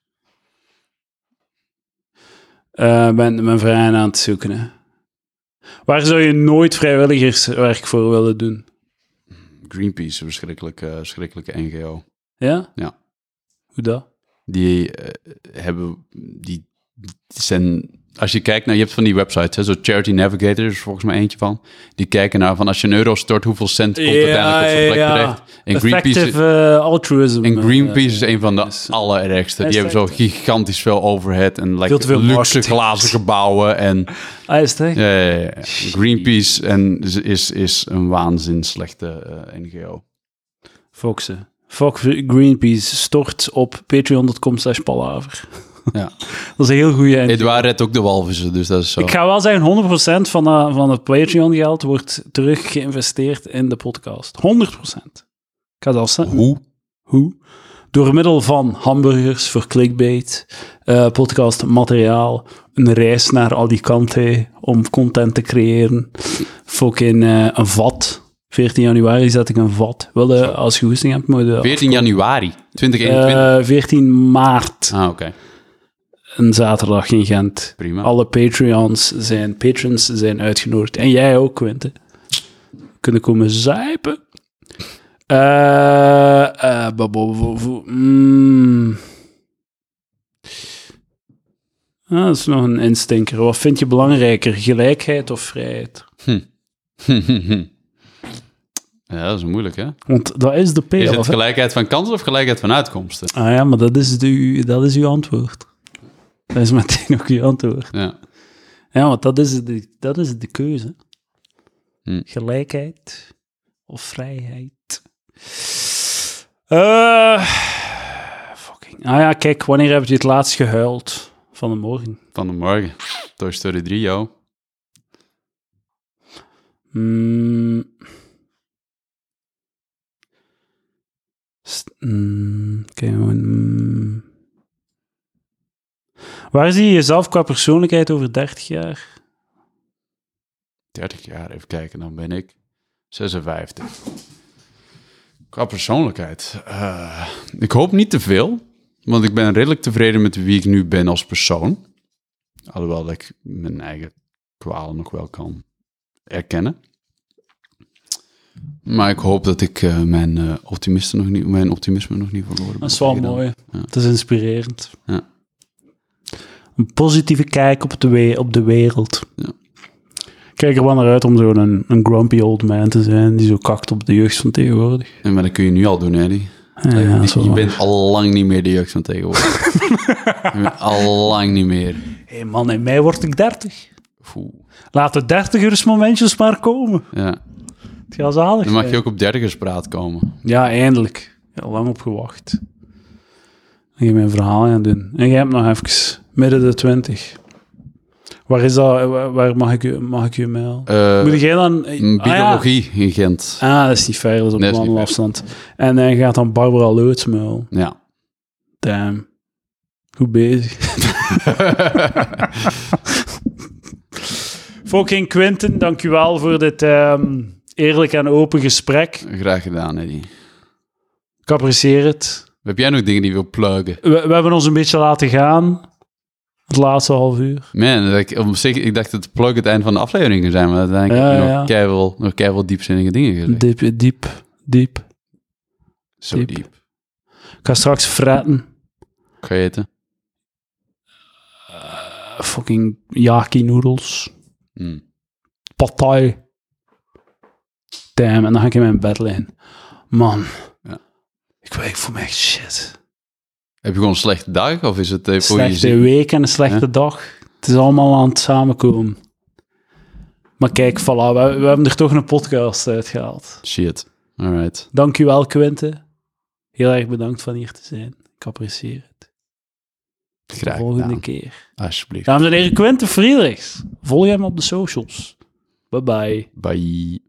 Eh ben, ben vrij aan het zoeken. Hè. Waar zou je nooit vrijwilligerswerk voor willen doen? Greenpeace, een verschrikkelijke, verschrikkelijke NGO. Ja? Ja. Hoe dat? Die eh, hebben, die zijn, als je kijkt naar, je hebt van die websites, hè, zo Charity Navigator is er volgens mij eentje van. Die kijken naar van als je een euro stort, hoeveel cent komt uiteindelijk op zo'n plek terecht. En Greenpeace, eh, altruism. en Greenpeace eh, is een van de is- allerergste. Die hebben zo gigantisch veel overhead en like, veel luxe marketing. glazen gebouwen. En Ah, is het echt? ja, ja, ja, ja. Greenpeace en is, is, is een waanzin slechte eh, NGO. Foxen. Fuck Greenpeace stort op patreon.com slash palaver. Ja. Dat is een heel goede Edouard redt ook de walvissen, dus dat is zo. Ik ga wel zeggen, 100% van, de, van het Patreon-geld wordt terug geïnvesteerd in de podcast. 100%. Ik ga zelfs zeggen. Hoe? Hoe? Door middel van hamburgers voor clickbait, eh podcastmateriaal, een reis naar Alicante om content te creëren, fucking eh, een vat. 14 januari zet ik een vat. Wil je, als je goesting hebt, moet je... 14 januari 2021. Eh, 14 maart, ah, oké. Een zaterdag in Gent. Prima. Alle Patreons zijn, patrons zijn uitgenodigd. En jij ook, Quinte. Kunnen komen zuipen. Eh, eh, mm. Ah, dat is nog een instinker. Wat vind je belangrijker, gelijkheid of vrijheid? ja, dat is moeilijk, hè? Want dat is de P. Is het gelijkheid van kansen of gelijkheid van uitkomsten? Ah ja, maar dat is, de, dat is uw antwoord. Dat is meteen ook uw antwoord. Ja. Ja, want dat is de, dat is de keuze. Hm. Gelijkheid of vrijheid. Eh, fucking. Ah ja, kijk, wanneer heb je het laatst gehuild? Van de morgen. Van de morgen. Toy Story 3, jou. Mm. Mm, Kijk, mm. Waar zie je jezelf qua persoonlijkheid over 30 jaar? 30 jaar, even kijken, dan ben ik 56. Qua persoonlijkheid. eh, ik hoop niet te veel, want ik ben redelijk tevreden met wie ik nu ben als persoon. Alhoewel dat ik mijn eigen kwalen nog wel kan erkennen. Maar ik hoop dat ik eh, mijn, optimisten nog niet, mijn optimisme nog niet verloren ben. Dat is wel mooi. Ja. Het is inspirerend. Ja. Een positieve kijk op de, we- op de wereld. Ja. Kijk er wel naar uit om zo'n een, een grumpy old man te zijn die zo kakt op de jeugd van tegenwoordig. En maar dat kun je nu al doen, Eddie. Ja, je bent al lang niet meer de jeugd van tegenwoordig. je bent al lang niet meer. Hé hey man, in mei word ik 30. Oeh. Laat de dertigersmomentjes maar komen. Ja. Het gaat zalig Dan mag je ook op dertigerspraat komen. Ja, eindelijk. Heel lang op gewacht. Dan ga je mijn verhaal gaan doen. En jij hebt nog even midden de 20. Waar is dat? Waar waar mag ik u, mag ik u mailen? Eh, Moet jij dan... Ah, ja. biologie in Gent. Ah, dat is niet fair, dat is op Nee, wandelafstand. En hij gaat dan Barbara mailen. Ja. Damn. Goed bezig. Fucking Quinten, dankjewel voor dit ehm, eerlijk en open gesprek. Graag gedaan, Eddie. Ik apprecieer het. Heb jij nog dingen die je wil pluggen? We, we hebben ons een beetje laten gaan. Het laatste half uur. Man, dat ik, op zich, ik dacht dat de plug het eind van de aflevering zou zijn, maar uiteindelijk Ja, heb je ja. nog keiveel, nog keiveel diepzinnige dingen gezegd. Diep, diep, diep. Zo diep. diep. Ik ga straks fretten. Ga je eten? Fucking yaki noodles. Hm. Pad thai. Damn, en dan ga ik in mijn bed liggen. Man. Ja. Ik, ik voel me echt shit. Heb je gewoon een slechte dag, of is het je slechte ziet? week en een slechte dag. Het is allemaal aan het samenkomen. Maar kijk, voilà, we, we hebben er toch een podcast uitgehaald. Shit. Alright. Dankjewel, Quinte. Heel erg bedankt van hier te zijn. Ik apprecieer het. Tot de Graag volgende gedaan. keer. Alsjeblieft. Dames en heren, Quinte Friedrichs. Volg hem op de socials. Bye bye. Bye.